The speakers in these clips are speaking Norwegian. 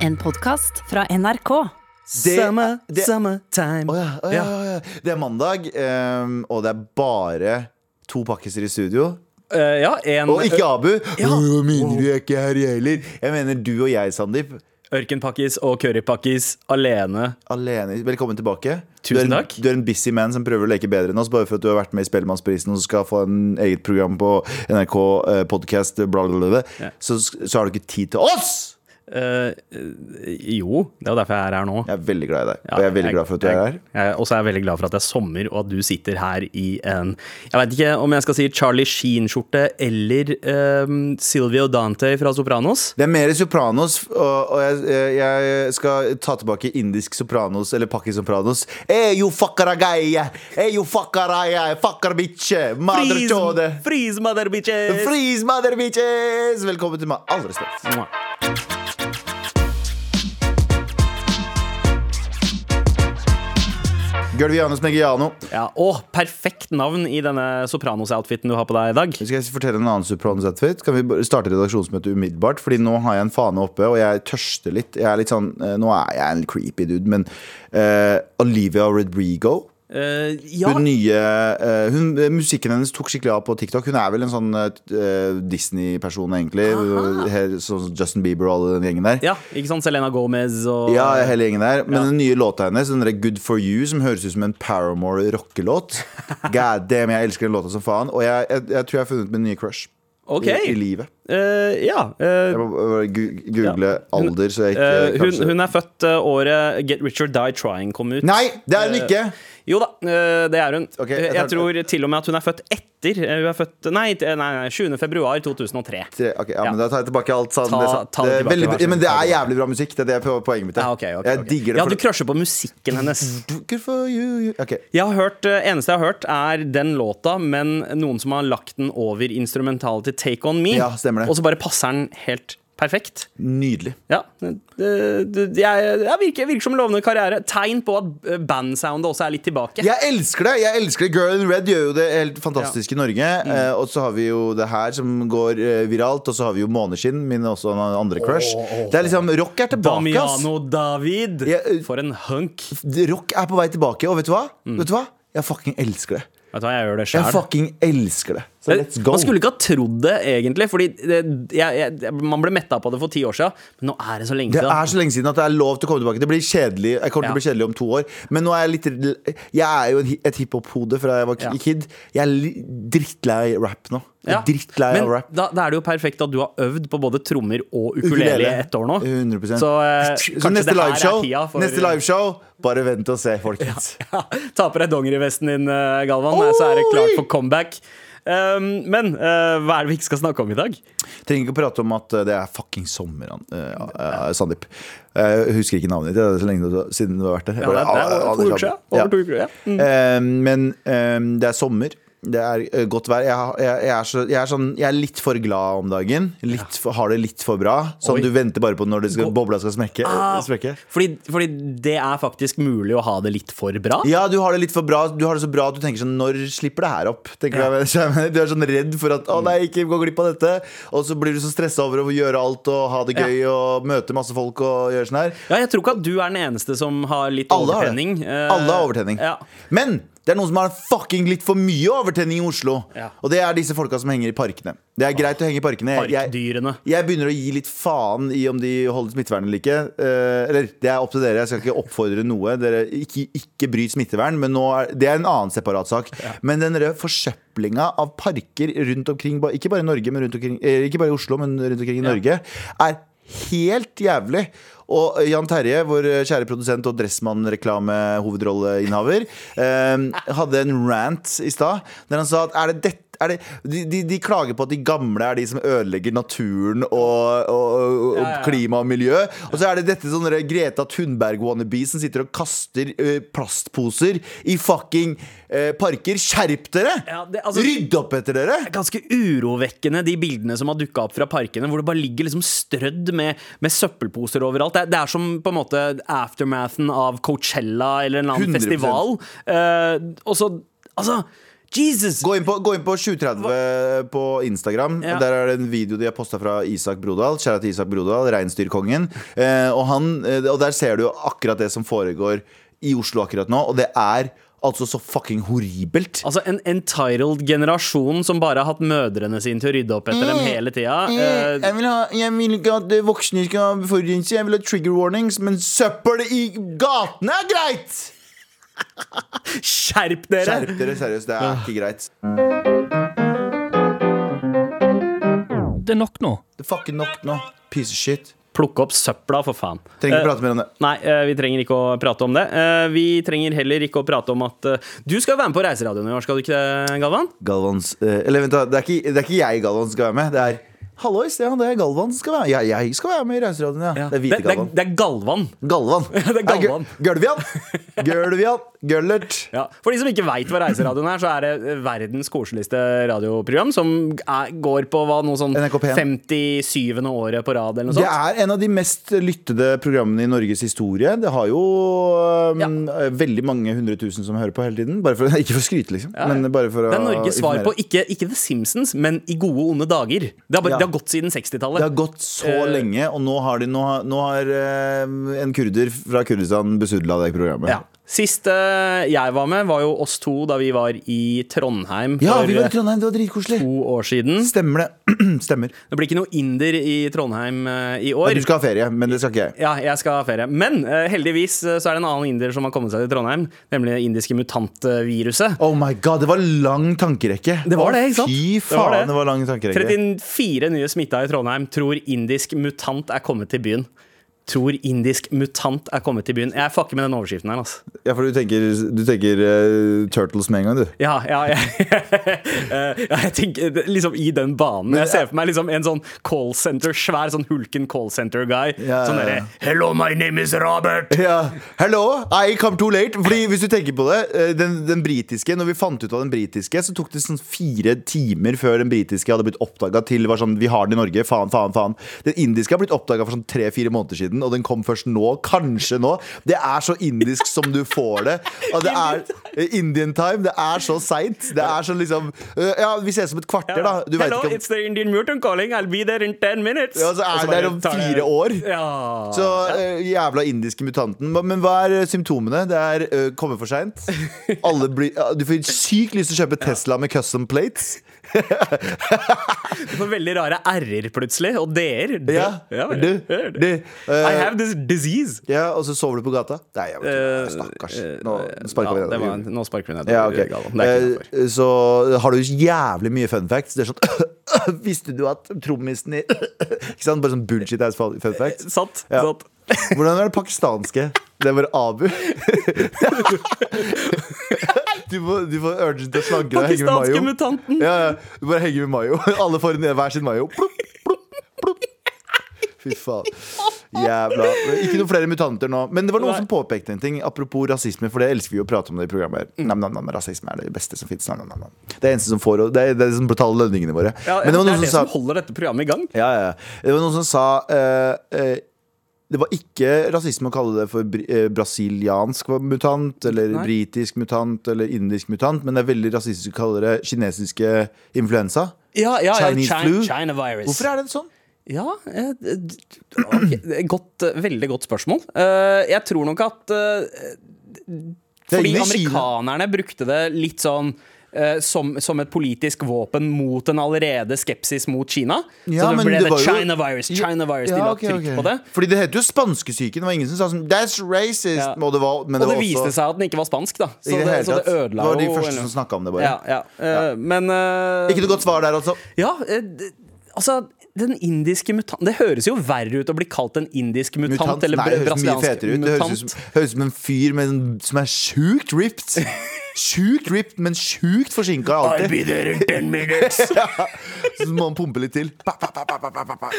En podkast fra NRK. Det- Summer, det- summertime. Oh ja, oh ja, oh ja. Det er mandag, um, og det er bare to pakkiser i studio. Uh, ja, en Og ikke Abu. Ja. Å, mener du er ikke her, jeg heller? Jeg mener du og jeg, Sandeep. ørkenpakkis og currypakkis alene. Alene. Velkommen tilbake. Tusen du er en, takk. Du er en busy man som prøver å leke bedre enn oss, bare for at du har vært med i Spellemannsprisen og skal få en eget program på NRK eh, podcast, bla, bla, bla, bla. Ja. Så, så har du ikke tid til oss! Eh, jo, det er jo derfor jeg er her nå. Jeg er veldig glad i deg, Ja, og jeg er veldig glad for at du er her. Jeg, jeg, og så er jeg veldig glad for at det er sommer, og at du sitter her i en Jeg vet ikke om jeg skal si Charlie Sheen-skjorte eller um, Silvio Dante fra Sopranos. Det er mer Sopranos, og, og jeg, jeg skal ta tilbake indisk Sopranos, eller Pakki Sopranos. Hey, you fuckaragaya! Hey, you fuckaraya! Fuckar bitche! Mother Freeze, chode! freeze mother bitches! Freeze, mother bitches! Velkommen til meg. All respekt. Mwah. Gulvianus Megiano. Ja, og perfekt navn i denne Sopranos-outfiten du har på deg i dag. Skal jeg fortelle en annen Sopranos-outfit? Kan vi starte redaksjonsmøtet umiddelbart? Fordi nå har jeg en fane oppe, og jeg tørster litt. Jeg er litt sånn, eh, nå er jeg en creepy dude, men uh, Olivia Rodrigo Eh, ja, Hun nye uh, hun, Musikken hennes tok skikkelig av på TikTok. Hun er vel en sånn uh, Disney-person, egentlig. Her, sånn som Justin Bieber og alle den gjengen der. ja, ikke sant? Selena Gomez og Ja, hele gjengen der Men Ja. den nye låta hennes, den der Good For You, som høres ut som en Paramore rockelåt God damn, jeg elsker den låta som faen. Og jeg, jeg, jeg tror jeg har funnet min nye crush Okay. i, i livet. Uh, ja. Uh, Jeg må bare google Ja. Alder, så jeg ikke uh, hun, hun er født året Get Rich or Die Trying kom ut. Nei, det er hun ikke! Jo da, øh, det er hun. Okay, jeg, jeg tar- tror til og med at hun er født etter. øh, Hun er født Nei, nei, nei 7. februar 2003. Ok, ja, men Da tar jeg tilbake alt sånn, Ta- det, ta det tilbake, veldig, vær ja, Men det er jævlig bra musikk. Det er det po- poenget mitt. Ja, okay, okay, jeg digger det. Ja, du crusher på musikken hennes. Jeg har hørt, Eneste jeg har hørt, er den låta, men noen som har lagt den over instrumentalet til Take On Me. Ja. Og så bare passer den helt perfekt. Nydelig. Ja, det, det, jeg, jeg virker, virker som en lovende karriere. Tegn på at øh, bandsoundet også er litt tilbake. Jeg elsker det! jeg elsker det Girl in Red gjør jo det helt fantastisk i Norge. Mm. Eh, og så har vi jo det her som går eh, viralt, og så har vi jo Måneskinn, min også andre crush. Det er liksom Rock er tilbake, ass! Damiano David. Ja, uh, For en hunk. Rock er på vei tilbake, og vet du hva? Mm. Vet du hva? Jeg fucking elsker det. Vet du hva, jeg gjør det Jeg fucking elsker det. Så let's go. Man skulle ikke ha trodd det, egentlig. Fordi det, jeg, jeg, Man ble metta på det for ti år siden, men nå er det så lenge siden. Det er så lenge siden at det er lov til å komme tilbake. Det blir kjedelig Jeg kommer til å bli kjedelig om to år. Men nå er jeg litt Jeg er jo et hiphop-hode fra jeg var Ja. kid. Jeg er drittlei rap nå. Ja. drittlei Men av rap. da, da er det jo perfekt at du har øvd på både trommer og ukulele i ett år nå. 100% Så, eh, Så neste liveshow for- Neste liveshow Bare vent og se, folkens. Ja, Ta på deg dongerivesten din, Galvan, Galvan, så er det klart for comeback. Um, men eh, hva er det vi ikke skal snakke om i dag? Trenger ikke å prate om at uh, det er fucking sommer, uh, Sandeep. Jeg husker ikke navnet ditt. Det er så lenge du- siden du har vært der. Ja, det, er- det er over to uker siden. Eh, men eh, det er sommer. Det er eh, godt vær. Jeg, jeg, jeg, er så, er sånn, jeg er litt for glad om dagen. For, har det litt for bra. Sånn Oi. du venter bare på når det skal, bobla skal smekke. Ah. smekke. Fordi, fordi det er faktisk mulig å ha det litt for bra. Ja, du har det litt for bra Du har det så bra at du tenker sånn Når slipper det her opp? Ja. du, er sånn redd for at Å nei, ikke gå glipp av dette Og så blir du så stresset over å gjøre alt Og ha det gøy og møte masse folk Og gjøre sånn her Ja, jeg tror ikke at du er den eneste som har litt Alle har overtenning. Eh, Alle har overtenning Ja. Men det er noen som har fucking litt for mye overtenning i Oslo Ja. Og det er disse folka som henger i parkene Det er greit å henge i parkene jeg, jeg, jeg begynner å gi litt faen i om de holder smittevern eller ikke. Eh, eller det er opp til dere. Jeg skal ikke oppfordre noe. Dere Ikke, ikke bryt smittevern, men er, det er en annen separat sak. Men den forsøplinga av parker rundt omkring, ikke bare i Norge, men rundt omkring eh, Ikke bare i Oslo, men rundt omkring i Ja. Norge, er helt jævlig. Og Jan Terje, vår kjære produsent og Dressmann-reklame-hovedrolleinnehaver, eh, hadde en rant i stad der han sa at er det dette det, de, de, de klager på at de gamle er de som ødelegger naturen og, og, og, og klima og miljø. Og så er det dette sånne Greta Thunberg-wannabe som sitter og kaster uh, plastposer i fucking ø, parker. Skjerp dere! Ja, det- altså- Rydd opp etter dere! ganske urovekkende, de bildene som har dukka opp fra parkene, hvor det bare ligger liksom strødd med, med søppelposer overalt. Det det er som på en måte aftermathen av Coachella eller en eller annen 100%. festival. Uh, og så Altså Jesus! Gå inn på, gå inn på 730 på Instagram. Ja. Der er det en video de har posta fra Isak Brodal. Kjære til Isak Brodal, reinsdyrkongen. Eh, og, han, eh, og der ser du jo akkurat det som foregår i Oslo akkurat nå, og det er altså så fucking horribelt. Altså En entitled generasjon som bare har hatt mødrene sine til å rydde opp etter dem hele tida. Mm. Jeg vil, ha, jeg vil ikke at eh, voksne skal forurense, jeg vil ha trigger warnings, men søppel i gatene er greit! Skjerp dere! Skjerp dere, seriøst. Det er ikke greit. Det er nok nå. Det er fucking nok nå. Piece of shit. Plukke opp søpla, for faen. Trenger ikke Eh, prate mer om det. Nei, eh, vi trenger ikke å prate om det. Eh, Vi trenger heller ikke å prate om at Du skal være med på Reiseradioen i år, skal du ikke det, Galvan? Galvans Eller vent, da. Det er, ikke, det er ikke jeg Galvan som skal være med. Det er Hallois, ja, det er Galvan som skal være med. Jeg, jeg skal være med i Reiseradioen, ja. Det er hvite det, det, Galvan. det er Galvan. Galvan. det er Galvan. Gølvian. Gølvian. Gøllert. Ja. For de som ikke veit hva Reiseradioen er, så er det verdens koseligste radioprogram som er, går på hva, noe sånn 57. året på rad, eller noe Det er en av de mest lyttede programmene i Norges historie. Det har jo um, veldig mange hundre tusen som hører på hele tiden. For, ikke for å skryte, liksom. Men bare for å Det er Norges svar på ikke, ikke The Simpsons, men I gode, onde dager. Det har, bare, Ja. det har gått siden 60-tallet. Det har gått så uh, lenge, og nå har, de, nå har, nå har uh, en kurder fra Kurdistan besudla det programmet. Ja. Sist eh, jeg var med, var jo oss to da vi var i Trondheim for Ja, vi var i eh, Trondheim, det var dritkoselig. to år siden. Stemmer det. Stemmer. Det blir ikke noe inder i Trondheim eh, i år. du skal ha ferie, men det skal ikke jeg. Ja, jeg skal ha ferie. Men eh, heldigvis eh, så er det en annen inder som har kommet seg til Trondheim. Nemlig det indiske mutantviruset. Oh my god, det var lang tankerekke. Det var det, ikke sant? Fy Det var faen, det. det var lang tankerekke. 34 nye smitta i Trondheim tror indisk mutant er kommet til byen. Tror indisk mutant er kommet til byen. Jeg fucker med den overskriften her, altså. Ja, for du tenker, du tenker uh, Turtles med en gang, du. Ja, ja, ja. uh, ja jeg tenker liksom i den banen. Jeg ser for meg liksom en sånn call center, svær sånn hulken call center-guy. Ja, Sånn derre. Hello, my name is Robert. Ja. Hello, I come too late. Fordi hvis du tenker på det, eh, den, den britiske Når vi fant ut av den britiske, så tok det sånn fire timer før den britiske hadde blitt oppdaga til var sånn, Vi har den i Norge, faen, faen, faen. Den indiske har blitt oppdaga for sånn tre-fire måneder siden, og den kom først nå. Kanskje nå. Det er så indisk som du får det. Og det er eh, Indian time. Det er så seint. Det er sånn liksom eh, Ja, vi ses om et kvarter, da. Du Hello, om it's the Indian mutant calling. I'll be there in 10 minutes. Ja, så er det der om fire år. Ja. Så uh, jævla indiske mutanten. Men- hva er eh, symptomene? Det er uh, komme for seint. Blir- Du får sykt lyst til å kjøpe Tesla med custom plates. Du får veldig rare r-er plutselig, og d-er. Ja. Ja, du, du, eh, I have this disease. ja, Og så sover du på gata? Nei, jeg vet ikke. Eh, Stakkars. eh, Nå sparker vi ned. Nå sparker vi ned. Ja, ok. Galvan. Det ikke. Eh, Så har du jævlig mye fun facts. Det er sånn Visste du at trommisen i Ikke sant? Bare sånn bullshit ass fun facts. Satt. Ja. Satt. Hvordan er det pakistanske? Det var Abu. Du får, du får urgent til å slanke deg. Pakistanske mutanten. Ja, ja. Du bare henger med mayo. Alle får hver sin mayo. Plopp. Fy faen. Jævla Ikke noen flere mutanter nå. Men det var noen Nei. som påpekte en ting apropos rasisme, for det elsker vi å prate om det i programmet. her Nam, nam, nam, rasisme er det beste som fins. Det er eneste som får Det er det som betaler lønningene våre. Ja, Men det var det er det som sa holder dette programmet i gang. ja, ja. Det var noen som sa uh, uh, Det var ikke rasisme å kalle det for eh, brasiliansk mutant, eller Nei. britisk mutant, eller indisk mutant, men det er veldig rasistisk å kalle det kinesiske influensa. Ja, ja, ja, Chinese China, flu? China virus. Hvorfor er det sånn? Ja, eh, d- ok, godt, eh, veldig godt spørsmål. Eh, jeg tror nok at Fordi amerikanerne brukte det litt sånn som, som et politisk våpen mot en allerede skepsis mot Kina. Ja, så det ble det det China jo- virus, China virus. De la okay, trykk okay. på det. Fordi det heter jo spanskesyken. Det var ingen som sa sånn That's racist! Ja. Og det, var, Og det det viste også, seg at den ikke var spansk, da. Så det det, så det ødela jo Det var de første som snakka om det, bare. Ja, ja. Men uh... Ikke noe godt svar der, altså. Ja, uh, altså den indiske mutant Det høres jo verre ut å bli kalt en indisk mutant, Mutant? eller Nei, det brasiliansk ut. Det høres ut som, høres som en fyr med en, som er sjukt ripped. Sjukt ripped, men sjukt forsinka alltid. be there in ten minutes. Så må han pumpe litt til. Pa, pa, pa, pa.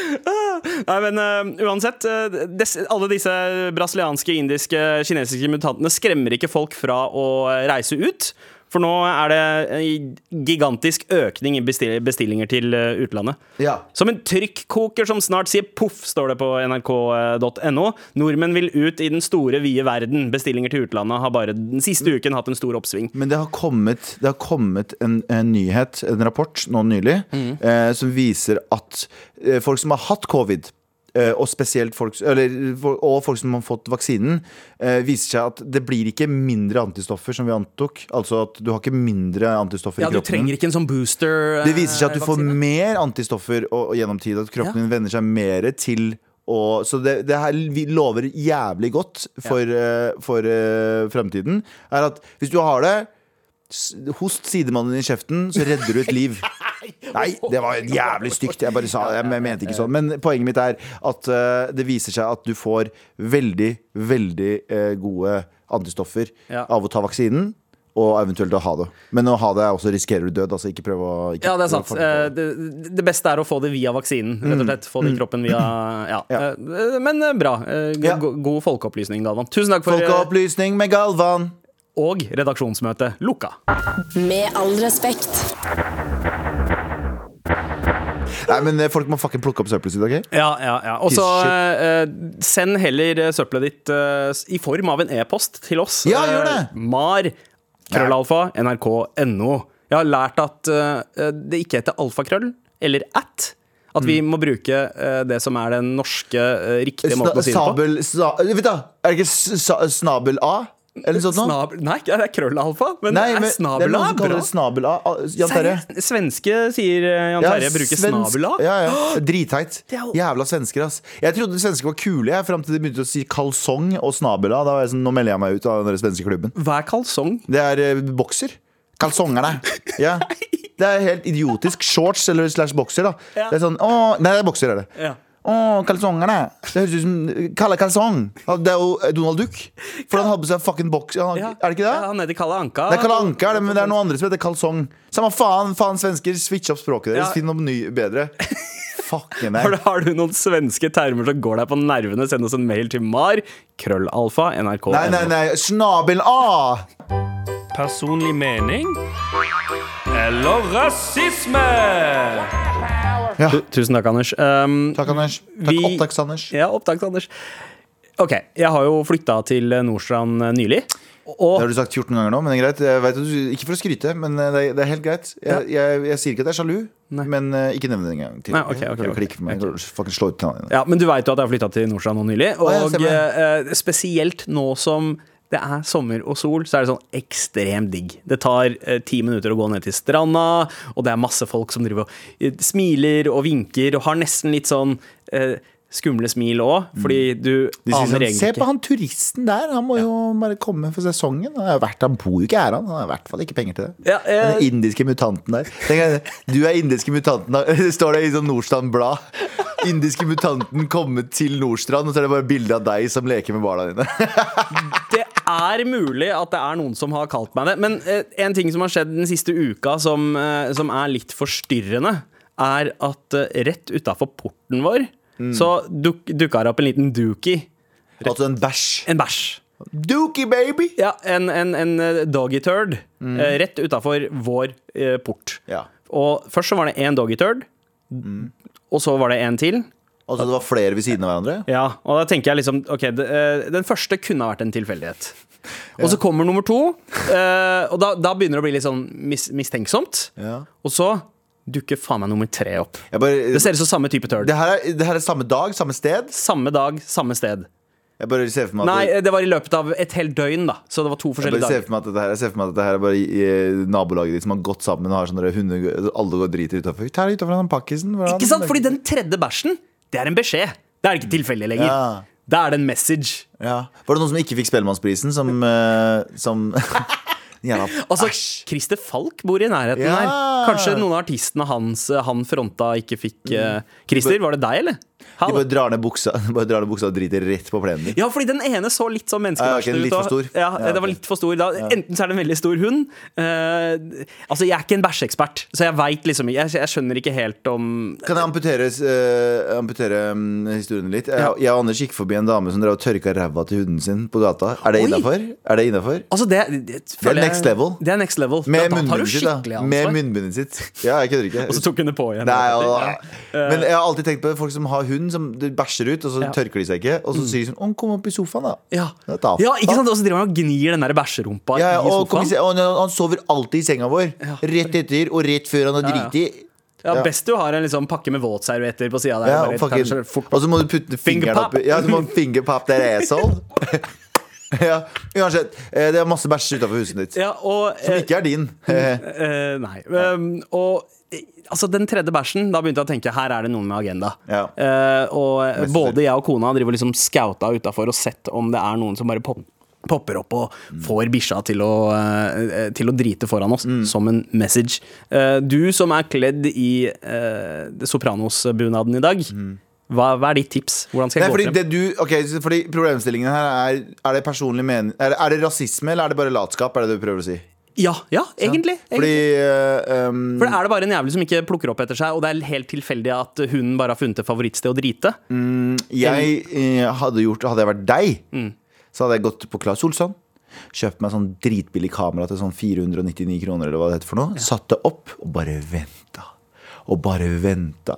Nei, men uh, uansett, Uh, des, alle disse brasilianske, indiske, kinesiske mutantene skremmer ikke folk fra å reise ut. For nå er det en gigantisk økning i bestillinger til eh, utlandet. Ja. Som en trykkoker som snart sier poff, står det på nrk.no. Nordmenn vil ut i den store, vide verden. Bestillinger til utlandet har bare den siste uken hatt en stor oppsving. Men det har kommet, det har kommet en, en nyhet, en rapport nå nylig, eh, som viser at eh, folk som har hatt covid og spesielt folk, eller, og folk som har fått vaksinen, eh, viser seg at det blir ikke mindre antistoffer som vi antok. Altså at du har ikke mindre antistoffer Ja, i du trenger ikke en sånn booster. Det viser seg at du får eh, mer antistoffer og, og gjennom tid. At kroppen Ja. din venner seg mer til og, Så det, det her vi lover jævlig godt for, eh, for eh, fremtiden. Er at hvis du har det, host sidemannen i kjeften, så redder du et liv. Nei, det var jævlig stygt. Jeg bare sa. Jeg mente ikke sånn. Men poenget mitt er at uh, det viser seg at du får veldig, veldig uh, gode antistoffer Ja. av å ta vaksinen. Og eventuelt å ha det. Men å ha det er også risikerer du død. Altså ikke prøv å ikke Ja, det er sant. Eh, det. Det, det beste er å få det via vaksinen, rett og slett. Få det i kroppen via Ja. Ja. Eh, Men bra. Eh, Ja. God folkeopplysning, Galvan. Tusen takk for Folkeopplysning med Galvan. Og redaksjonsmøte lukka. Med all respekt. Nei, men eh, folk må fucking plukke opp søppelet sitt, OK? Ja, ja, ja. Og så eh, send heller eh, søppelet ditt uh, i form av en e-post til oss. Ja, gjør det. Uh, Mar. Krøllalfa. NRK.no. Jeg har lært at det ikke heter alfakrøll eller at. At Mm. vi må bruke det som er den norske riktige måten å si det på. Sabel sa, Vet du, er det ikke snabel A? Eller sånt? Snabel, nei, det er krøllalfa, men Nei, men er det er snabel-a som Bra. snabel Jan Terje. Svenske, sier Jan Terje Ja, bruker svensk- snabel A. Ja, ja. Dritteit. Er Jævla svensker, ass. Jeg trodde svensker var kule, jeg, fram til de begynte å si kalsong og snabel A. Da var jeg sånn, nå melder jeg meg ut av den svenske klubben. Hva er kalsong? Det er eh, bokser. Kalsongerne. Ja. Det er helt idiotisk. Shorts eller slash bokser, da. Det er sånn, å, Nei, det er bokser, er det. Ja. Å, kalsongerne. Det høres ut som Kalle Kalsong. Det er jo Donald Duck. For han hadde på seg fucking boks. Ja. Er det ikke det? Ja, han heter Kalle Anka. Det er Kalle Anka, er det, men det er noen andre som heter kalsong. Samme faen, faen svensker. Switch opp språket deres. Ja. Finn noe ny, bedre. Fucking Har meg. har du noen svenske termer som går deg på nervene, send oss en mail til mar. Krøllalfa. NRK. Nei, nei, nei. Snabel A! Personlig mening eller rasisme? Tu- Tusen takk, Anders. Um, Takk, Anders. Takk, Vi- Opptaks, Anders. ja, opptak, Anders. Ok, jeg har jo flytta til Nordstrand nylig. nylig. Det har du sagt 14 ganger nå, men det er greit. Jeg vet ikke for å skryte, men eh, det er, det er helt greit. Jeg, jeg, jeg sier ikke at jeg er sjalu, Nei. men uh, ikke nevn det en gang til. Nei, ok, ok, okay, ok. for meg. okay. Ja, Men du veit jo at jeg har flytta til Nordstrand nå nylig. Og ja, stemmer. eh, spesielt nå som det er sommer og sol, så er det sånn ekstremt digg. Det tar eh, ti minutter å gå ned til stranda, og det er masse folk som driver og eh, smiler og vinker og har nesten litt sånn eh, skumle smil òg, fordi du Mm. De sier aner sånn, egentlig Se på han turisten der, han må jo bare komme for sesongen. Han, verdt, han bor jo ikke her, han. Han har i hvert fall ikke penger til det. Ja, eh, Den indiske mutanten der. Tenk, du er indiske mutanten, det står det i sånn Nordstrand-blad. Indiske mutanten kommet til Nordstrand, og så er det bare bilde av deg som leker med barna dine. Er mulig at det er noen som har kalt meg det. Men eh, en ting som har skjedd den siste uka som, eh, som er litt forstyrrende, er at eh, rett utafor porten vår Mm. så duk, dukka det opp en liten dookie. altså en bæsj. En bæsj. Dookie, baby! Ja, en, en, en eh, doggy turd Mm. eh, rett utafor vår eh, port. Ja. Og først så var det én doggy turd, og så var det en til. Altså det var flere ved siden av hverandre? Ja, og da tenker jeg liksom Ok, eh, den første kunne ha vært en tilfeldighet. Og så kommer nummer to, eh, og da, da begynner det å bli litt sånn mis mistenksomt. Ja. Og så dukker faen meg nummer tre opp. Bare, Det ser ut som samme type turd. det, det her er samme dag, samme sted? Samme dag, samme sted. Nei, det var i løpet av et helt døgn, da. Så det var to Jeg forskjellige ser dager. for meg at dette her, jeg ser for meg at dette her er bare i, i nabolaget ditt som har gått sammen og har sånne hunder Alle går driter utafor. Ikke sant? Fordi den tredje bæsjen, det er en beskjed. Det er ikke tilfeldig lenger. Ja. Da er det en message. Ja. Var det noen som ikke fikk Spellemannsprisen, som, uh, som Jævla Altså. Christer Falk bor i nærheten Ja. her. Kanskje noen av artistene hans eh, han fronta, ikke fikk Christer, var det deg, eller? De bare drar ned buksa Bare drar ned buksa og driter rett på plenen din. Ja, fordi den ene så litt sånn Ja, ut. Ja, Ja, det var litt for stor. Da, Enten så er det en veldig stor hund uh, Altså, jeg er ikke en bæsjeekspert, så jeg veit liksom jeg, jeg skjønner ikke helt om Kan jeg amputere, uh, amputere um, historien litt? Jeg, jeg og Anders gikk forbi en dame som drev og tørka ræva til hunden sin på gata. Er det innafor? Er det innafor? Altså, det, det, Det er next level. Det er next level. Med da, munnbindet sitt. da Med munnbindet sitt. Ja, jeg kødder ikke. Og så tok hun det på igjen. Nei, men jeg har alltid tenkt på folk som har hund som bæsjer ut, og så. Mm. tørker de seg ikke. Og så sier de sånn kom opp i sofaen, da'. Ja. Ja, ikke sant? Og så driver han og gnir den der bæsjerumpa Ja, ja, i og, kom sofaen. se- og han- sover alltid i senga vår. Rett etter og rett før han har driti. Ja, Ja. Best du har en liksom pakke med våtservietter på sida der. Ja, og, så og så må du putte fingeren oppi. Ja, du må fingerpop der asshole. ja, uansett. eh, Det er masse bæsj utafor huset ditt. ja, og, Som ikke er din. Eh, Eh, nei. Um, og eh, altså den tredje bæsjen, da begynte jeg å tenke her er det noen med agenda. Ja. Uh, og eh, både jeg og kona driver liksom scouta utafor og sett om det er noen som bare pop popper opp og får bikkja til, eh, til å drite foran oss, Mm. som en message. Uh, du som er kledd i uh, Sopranos-bunaden i dag, hva, hva er ditt tips? Hvordan skal jeg Nei, gå frem? det du, okay, fordi Problemstillingen her er Er det personlig men er, er det rasisme eller er det bare latskap? Er det det du prøver å si? Ja, ja, egentlig. Ja. Fordi eh, um, For er det bare en jævel som ikke plukker opp etter seg, og det er helt tilfeldig at hunden bare har funnet et favorittsted å drite? jeg eh, hadde gjort Hadde jeg vært deg, Mm. så hadde jeg gått på Claes Olsson. Kjøpt meg sånn dritbillig kamera til sånn 499 kroner, eller hva det heter for noe. Satt det opp og bare venta. Og bare venta.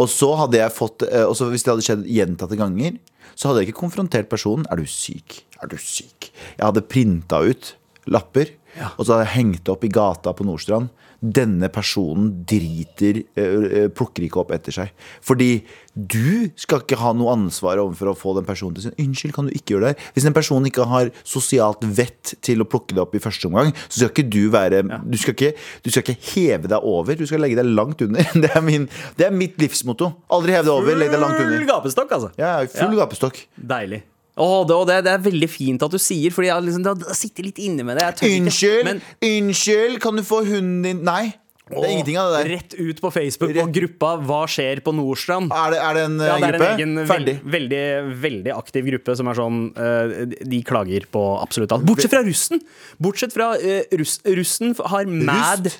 Og så hadde jeg fått eh, Og så hvis det hadde skjedd gjentatte ganger, så hadde jeg ikke konfrontert personen. Er du syk? Er du syk? Jeg hadde printa ut lapper, og så hadde jeg hengt opp i gata på Nordstrand. Denne personen driter eh, eh, Plukker ikke opp etter seg. Fordi du skal ikke ha noe ansvar overfor å få den personen til å si Unnskyld, kan du ikke gjøre det her? Hvis en person ikke har sosialt vett til å plukke det opp i første omgang, så skal ikke du være du, skal ikke, du skal ikke heve deg over, du skal legge deg langt under. Det er, min, det er mitt livsmotto. Aldri heve deg over, legg deg langt under. Full gapestokk, altså. Ja, full Ja. gapestokk. Deilig. Åh, det, det, det er veldig fint at du sier, Fordi jeg liksom, det har sittet litt inne med det. Tør ikke, Unnskyld, men- unnskyld, kan du få hunden din Nei, det er ingenting av det der. Rett ut på Facebook og gruppa 'Hva skjer på Nordstrand'? Er det, er det en eh, Ja, det er gruppe? en egen Ferdig. veld, veldig, veldig aktiv gruppe som er sånn eh, De klager på absolutt alt. Bortsett fra russen! Bortsett fra eh, russ, russen har mad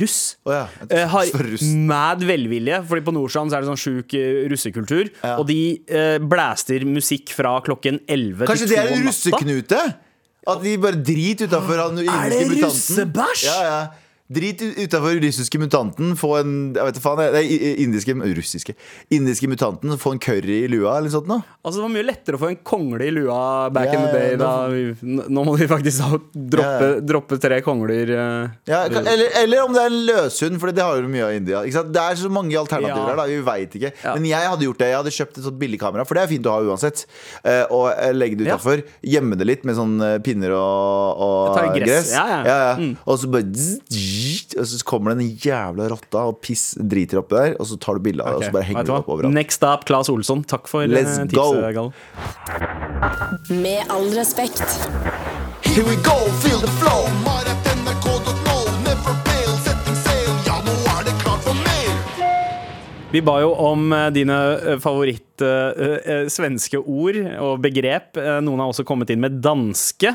Russ. Oh, ja, eh, har mad velvilje, Fordi på Nordstrand så er det sånn sjuk eh, russekultur. Ja. Og de uh, blæster musikk fra klokken 11 Kanskje til 2 det er Kanskje en er russeknute? At de bare driter utafor han Er det russebæsj? Ja, ja. Drit utafor russiske mutanten, få en jeg vet faen, Nei, indiske Russiske. Indiske mutanten, få en curry i lua, eller noe sånt noe. Altså Det var mye lettere å få en kongle i lua back Ja, in the day. Da vi, nå må vi faktisk da droppe, ja. droppe tre kongler. eh. Ja, eller, eller om det er en løshund, for det har jo mye av India. Det er så mange alternativer Ja. her, da. Vi veit ikke. Ja. Men jeg hadde gjort det. Jeg hadde kjøpt et sånt billigkamera, for det er fint å ha uansett. Eh, og eh, legge det utafor. Gjemme det litt med sånn pinner og, og gress. gress. Ja, ja. Mm. Og så bare Og så kommer det en jævla rotta og piss driter oppi der, og så tar du bilde av det, og så bare henger du opp overalt. Next up, Claes Olsson. Takk for Let's eh, tipset, Gal. Med all respekt. Here we go, feel the flow. Marat.nrk.no, never fail, setting sail. Ja, nå er det klart for mer. Vi ba jo om eh, dine eh, favoritt eh, eh, svenske ord og begrep. Noen har også kommet inn med danske.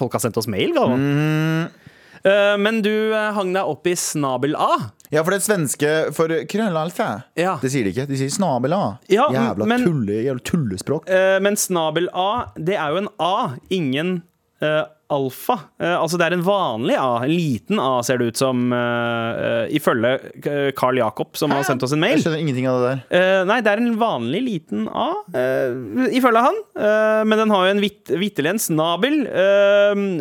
Folk har sendt oss mail, Galvan. Mhm. Eh, Men du eh, hang deg opp i snabel-A. Ja, for det svenske for krøllalfa, Ja. det sier de ikke. De sier snabel-a. Ja, jævla, men- tulle, jævla tullespråk. Eh, Men snabel-A, det er jo en A, ingen eh, alfa. Uh, altså det er en vanlig A, en liten A ser det ut som, uh, ifølge Carl Jakob, som har sendt oss en mail. Jeg skjønner ingenting av det der. Nei, det er en vanlig liten A, ifølge han. Men den har jo en vitt, vitterlig en snabel.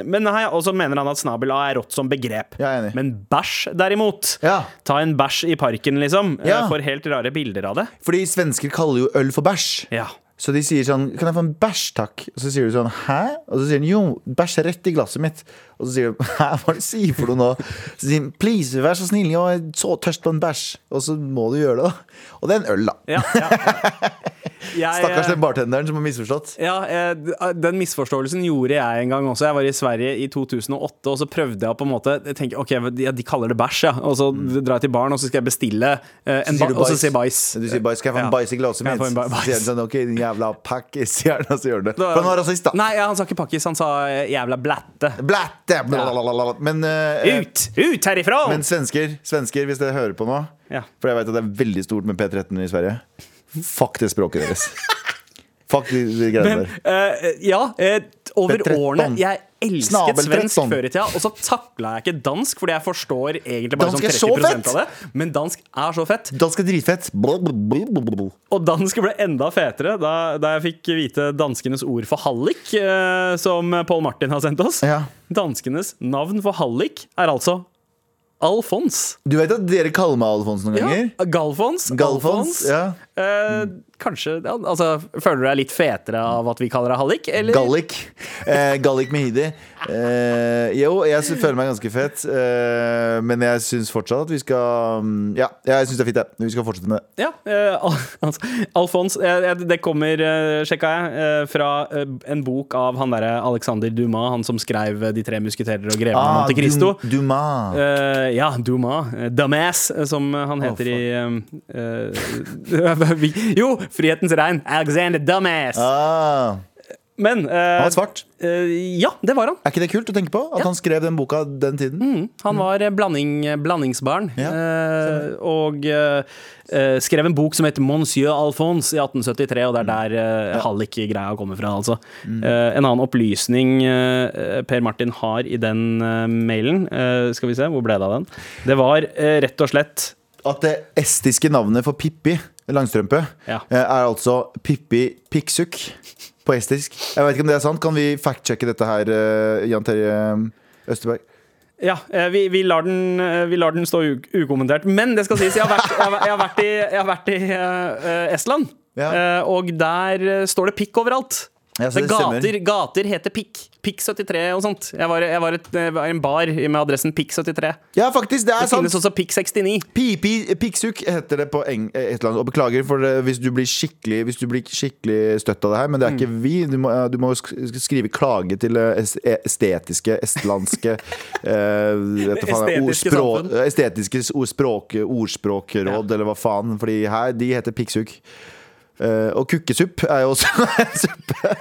men her, også mener han at snabel-A er rått som begrep. Men bæsj, derimot. Ja. Ta en bæsj i parken, liksom. Ja. Får helt rare bilder av det. Fordi svensker kaller jo øl for bæsj. Ja. Så de sier sånn Kan jeg få en bæsj, takk? Og så sier du sånn Hæ? Og så sier de jo, bæsj rett i glasset mitt. Og så sier de Hæ, hva er det du sier for noe nå? Så sier de please, vær så snill, jeg er så tørst på en bæsj. Og så må du gjøre det, da. Og det er en øl, da. Ja, ja, ja. Jeg, Stakkars eh, den bartenderen som har misforstått. Ja, eh, Den misforståelsen gjorde jeg en gang også. Jeg var i Sverige i 2008, og så prøvde jeg på en måte jeg tenker, Ok, de kaller det bæsj, ja. Og så drar jeg til baren, og så skal jeg bestille eh, en Mm. du og så sier bæsj. Du sier bæsj, skal jeg få en bæsj i glasset mitt? Så sier han sånn, ok, din jævla pakkis, gjerne, og så gjør han det. For han var rasist, da. Nei, han sa ikke pakkis, han sa eh, jævla blætte. Blætte! Blablabla. Men, eh, Ut! Ut herifra! men svensker, svensker, hvis dere hører på nå Ja. For jeg vet at det er veldig stort med P13 i Sverige. Fuck det språket deres. Fuck de, de greiene der. Uh, ja, eh, over årene Jeg elsket svensk før i tida, og så takla jeg ikke dansk, fordi jeg forstår egentlig bare Dansk sånn er så 30 fett! av det. Men dansk er så fett. Dansk er dritfett. Og dansk ble enda fetere da, da jeg fikk vite danskenes ord for hallik, uh, som Paul Martin har sendt oss. Ja. Danskenes navn for hallik er altså Alfons. Du vet at dere kaller meg Alfons noen ganger? Ja, Galfons. Galfons. Ja. Eh, kanskje ja, altså, Føler du deg litt fetere av at vi kaller deg hallik? Eller? Gallik. Eh, Gallik Mehidi. Eh, jo, jeg føler meg ganske fet, eh, men jeg syns fortsatt at vi skal mm, Ja, jeg syns det er fint, jeg. Vi skal fortsette med det. Ja. eh, Al altså, Alfons Det kommer, eh, sjekka jeg, eh, fra en bok av han derre Alexander Dumas, han som skrev De tre musketerer og greven av Monte Cristo. Ah, Dum- Dumas. Eh, ja, Dumas. Damas, som han heter i eh, vi- Jo, Frihetens regn. Alexander Dumas Ah, Men uh, han var svart. Uh, Ja, det var han. Er ikke det kult å tenke på? At Ja. han skrev den boka den tiden? Han var eh, blanding, blandingsbarn. Ja, Uh, og skrev en bok som heter Monsieur Alphonse i 1873, og det er der uh, hallik-greia kommer fra. Altså. Eh, en annen opplysning Per Martin har i den mailen, skal vi se, hvor ble det av den? Det var rett og slett At det estiske navnet for Pippi Langstrømpe Ja. eh, er altså Pippi Pikksukk på estisk. Jeg vet ikke om det er sant. Kan vi fact-sjekke dette her, eh, Jan Terje Østerberg? Ja, eh, vi, vi, lar den, eh, vi lar den stå ukommentert. Men det skal sies, jeg har vært, jeg har, vært i, jeg har vært i eh, eh, Estland. Ja. Uh, og der eh, står det pikk overalt. Ja, så det det gater, gater heter Pikk. Pikk 73 og sånt. Jeg var, jeg var, et, en bar med adressen Pikk 73. Ja, faktisk, det er Det sant! finnes også Pikk 69. Pipi Pikksukk heter det på eng et eller annet. Og beklager for hvis du blir skikkelig Hvis du blir skikkelig støtt av det her, men det er ikke Mm. vi. Du må, du må skrive klage til eh, estetiske, estlandske eh, faen, Estetiske ordspråk- samfunn. Estetiske ordspråk, ordspråkråd, eller hva faen. Fordi her, de heter Pikksukk. Eh, og kukkesupp er jo også en suppe.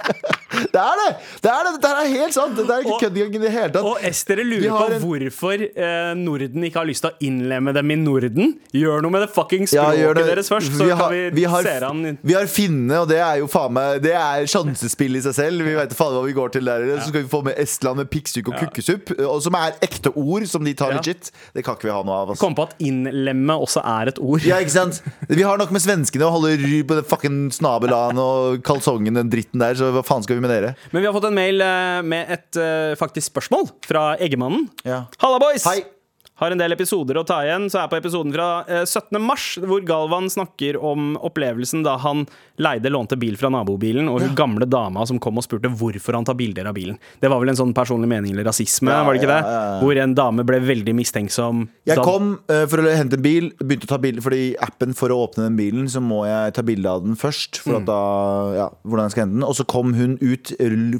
det er det! Det er det! Dette er helt sant! Det er ikke Og- kødd i det hele tatt. Og Estere lurer på en- hvorfor uh, Norden ikke har lyst til å innlemme dem i Norden. Gjør noe med det fucking Ja, språket ja, det. deres først, så Vi har- kan vi, vi har- se an Vi har Finne, og det er jo faen meg Det er sjansespill i seg selv. Vi vet faen hva vi går til der. Så skal vi få med Estland med pikksukk og kukkesupp, og som er ekte ord som de tar Ja. legit. Det kan ikke vi ha noe av. Altså. Kom på at innlemme også er et ord. Ja, ikke sant? Vi har nok med svenskene å holde ry på det fucking snabelan og kalsongen, den dritten der, så hva faen skal vi med dere? Men vi har fått en mail eh, med et eh, faktisk spørsmål fra Eggemannen. Ja. Halla, boys! Hei. Har en del episoder å ta igjen, så er jeg på episoden fra eh, 17. mars, hvor Galvan snakker om opplevelsen da han leide lånte bil fra nabobilen, og hun gamle dama som kom og spurte hvorfor han tar bilder av bilen. Det var vel en sånn personlig mening eller rasisme, Ja, var det ikke ja, det? ja, ja. Hvor en dame ble veldig mistenksom. Jeg kom uh, for å hente en bil, begynte å ta bilder fordi appen for å åpne den bilen, så må jeg ta bilde av den først. For Mm. da, ja, hvordan jeg skal hente den Og så kom hun ut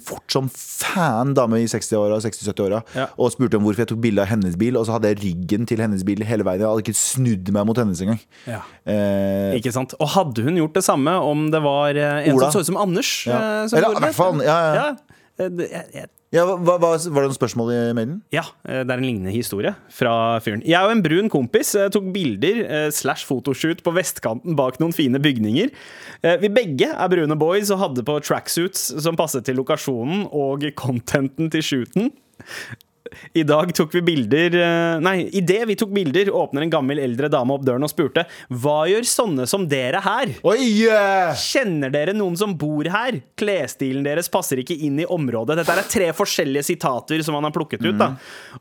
fort som fan, dame i 60-åra, 60-70-åra, Ja. og spurte om hvorfor jeg tok bilde av hennes bil. Og så hadde jeg ryggen til hennes bil hele veien. Jeg hadde ikke snudd meg mot hennes engang. Ja. Eh, Ikke sant? Og hadde hun gjort det samme om det var eh, en Ola. som så ut som Anders? Ja. eh, som Eller, gjorde i hvert fall, ja, ja. ja. jeg- jeg- ja, hva, hva, var det noen spørsmål i mailen? Ja, eh, det er en lignende historie fra fyren. Jeg og en brun kompis eh, tok bilder eh, slash fotoshoot på vestkanten bak noen fine bygninger. Eh, Vi begge er brune boys og hadde på tracksuits som passet til lokasjonen og contenten til shooten. I dag tok vi bilder eh, Nei, idet vi tok bilder, åpner en gammel eldre dame opp døren og spurte Hva gjør sånne som dere her? Oi! eh, Kjenner dere noen som bor her? Klesstilen deres passer ikke inn i området. Dette er tre forskjellige sitater som han har plukket ut. da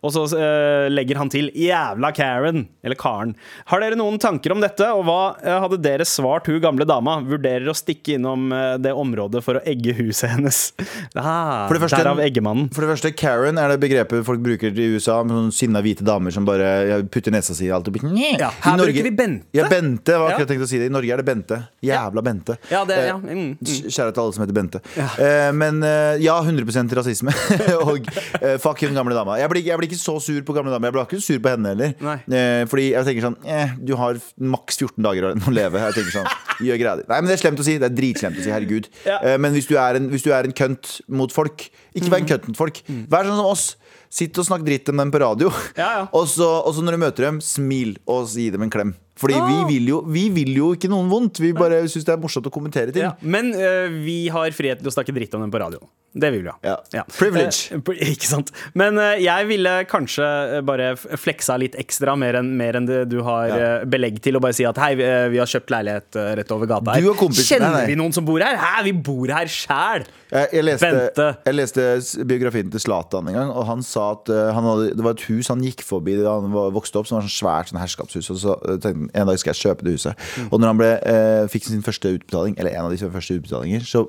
Og så uh, legger han til 'jævla Karen', eller Karen. Har dere noen tanker om dette, og hva hadde dere svart hun gamle dama? Vurderer å stikke innom det området for å egge huset hennes. Ah, For det første- Derav eggemannen. For det første, Karen er det begrepet folk bruker i USA med sånne sinna hvite damer som bare putter nesa si i alt. Og blir- Ja, I her Norge- bruker vi Bente. Ja, Bente var Ja. tenkt å si det. I Norge er det Bente. Jævla Bente. Ja, det, Eh, ja. Mm, mm. Kjære til alle som heter Bente. Eh, men eh, ja, 100 rasisme. og eh, fuck hun gamle dama. Jeg blir, jeg blir ikke så sur på gamle dama. Jeg blir ikke sur på henne heller. Eh, fordi jeg tenker sånn eh, Du har maks 14 dager å leve. Jeg tenker sånn Gjør greia di. Nei, men det er slemt å si. Det er dritslemt å si. Herregud. Ja. Eh, men hvis du, er en, hvis du er en kønt mot folk, ikke vær en kønt mot folk. Vær sånn som oss. Sitt og snakk dritt om dem på radio. Ja, ja. Og, så, og så når du møter dem, smil og gi dem en klem. Fordi Ah. vi, vil jo, vi vil jo ikke noen vondt. Vi bare syns det er morsomt å kommentere ting. Ja. Men uh, vi har frihet til å snakke dritt om dem på radio. Det vil vi ha. Ja. Privilege. Uh, ikke sant. Men uh, jeg ville kanskje bare fleksa litt ekstra, mer enn mer enn det du har Ja. belegg til, og bare si at hei, vi, vi har kjøpt leilighet rett over gata her. Kjenner nei, nei. vi noen som bor her? Hæ, vi bor her sjæl! Jeg, jeg, leste, Bente. jeg leste biografien til Zlatan en gang, og han sa at han hadde, det var et hus han gikk forbi da han vokste opp, som var sånn svært sånn herskapshus. Og så tenkte en dag skal jeg kjøpe det huset. Og når han ble, eh, fikk sin første utbetaling, eller en av de første utbetalinger, så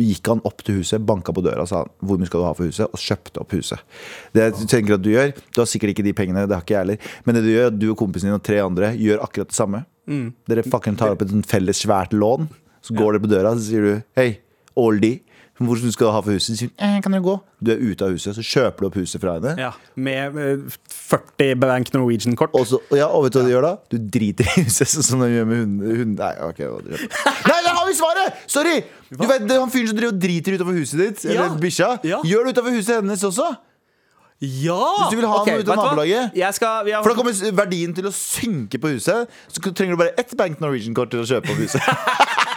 gikk han opp til huset, banka på døra og sa hvor mye skal du ha for huset, og kjøpte opp huset. Det jeg tenker at du gjør, du har sikkert ikke de pengene, det har ikke jeg heller, men det du gjør, du og kompisen din og tre andre gjør akkurat det samme. Mm. Dere fucking tar opp et felles svært lån, så går dere på døra, så sier du hei, oldie. Hvor skal du ha for huset? Sier eh, kan du gå? Du er ute av huset, så kjøper du opp huset fra henne. Ja, med eh, 40 Bank Norwegian-kort. Og, så, ja, og vet du hva du gjør da? Du driter i huset, sånn som de gjør med hunden. hunden. Nei, ok. Nei, der har vi svaret! Sorry! Du vet, Han fyren som driver og driter utover huset ditt, Ja. bikkja, Ja. gjør det utover huset hennes også. Ja! Hvis du vil ha okay, noe ut av nabolaget. Skal, vi har, For da kommer verdien til å synke på huset. Så trenger du bare ett Bank Norwegian-kort til å kjøpe opp huset.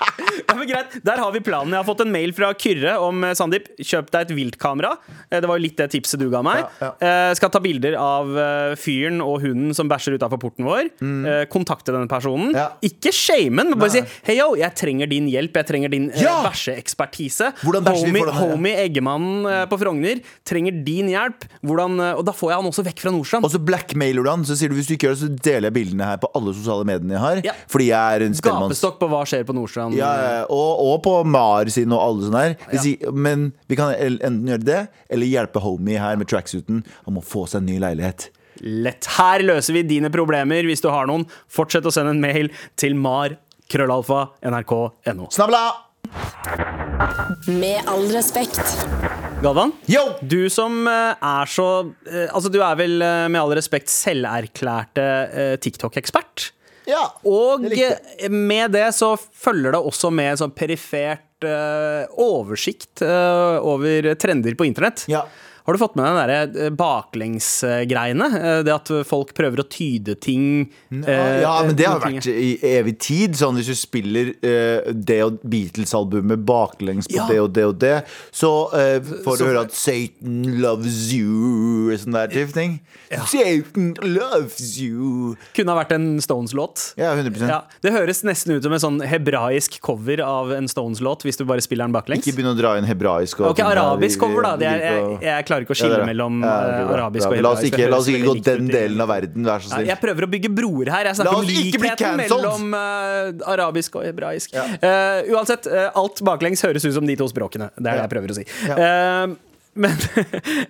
Ja, men greit, Der har vi planen. Jeg har fått en mail fra Kyrre om eh, Sandeep, kjøp deg et viltkamera. Eh, Det var jo litt det tipset du ga meg. Ja, Eh, skal ta bilder av eh, fyren og hunden som bæsjer utafor porten vår. Eh, kontakte denne personen. Mm. Ja. Ikke shame men bare Nei. si Hei yo, jeg trenger din hjelp. Jeg trenger din eh, Ja! bæsjeekspertise. Hvordan bæsjer vi Homie, homie Eggemannen eh, på Frogner trenger din hjelp. Hvordan, eh, og da får jeg han også vekk fra Nordstrand. Og så blackmailer du han. Så sier du hvis du ikke gjør det, så deler jeg bildene her på alle sosiale mediene jeg har. Ja. Fordi jeg er en spellemann. Gapestokk på hva skjer på Nordstrand. Ja, ja, og, og på Mar sin og alle sånne her. Hvis i- Men vi kan enten gjøre det, eller hjelpe homie her med tracksuiten. Han må få seg en ny leilighet. Lett. Her løser vi dine problemer. Hvis du har noen, fortsett å sende en mail til mar. Krøllalfa. NRK.no. Snabla! Med all respekt. Galvan, Yo! du som eh, er så eh, Altså, du er vel eh, med all respekt selverklærte TikTok-ekspert. Ja, Og det med det så følger det også med sånn perifert uh, oversikt uh, over trender på internett. Ja. Har du fått med deg den eh, baklengsgreiene? Eh, Det at folk prøver å tyde ting eh, Ja, men det har vært i evig tid. Sånn Hvis du spiller uh, det og Beatles-albumet baklengs på Ja. det og det og det, så uh, får du Så- høre at Satan loves you, og sånn der type ting. Satan loves you. Kunne ha vært en Stones-låt. Ja, 100% Ja, det høres nesten ut som en sånn hebraisk cover av en Stones-låt, hvis du bare spiller den baklengs. Ikke begynn å dra inn hebraisk. og Ok, arabisk cover, da. Det er, jeg, jeg, er jeg klarer ikke å skille er mellom Ja, eh, arabisk og La oss hebraisk. ikke, la oss ikke gå den delen av verden, vær så snill. Jeg prøver å bygge broer her. Jeg snakker om likheten mellom uh, arabisk og hebraisk. Uh, uansett, uh, alt baklengs høres ut som de to språkene. Det er det jeg prøver å si. Eh, men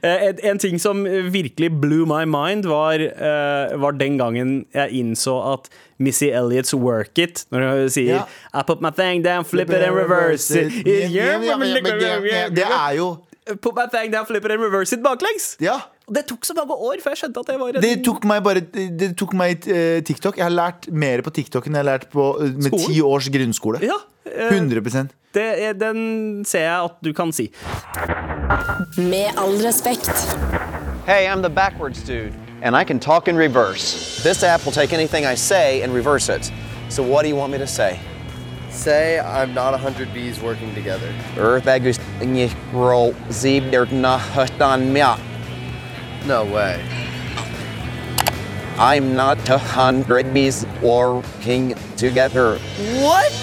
en, ting som virkelig blew my mind, var, eh, var den gangen jeg innså at Missy Elliott's 'Work It', når hun sier Ja. I put my thing down, flip it and reverse it. Yeah, yeah, Det er jo Put my thing down, flip it and reverse it baklengs. Ja. Og det tok så mange år før jeg skjønte at det var en Det tok meg bare Det tok meg eh, TikTok. Jeg har lært mer på TikTok enn jeg har lært på, eh, med Skolen? ti års grunnskole. Ja, eh, 100 det, er- Den ser jeg at du kan si. Med all respekt. Hey, I'm the backwards dude, and I can talk in reverse. This app will take anything I say and reverse it. So what do you want me to say? Say I'm not a hundred bees working together. Earthbagus roll zeeb der nahatan mya. No way. I'm not a hundred bees working together. What?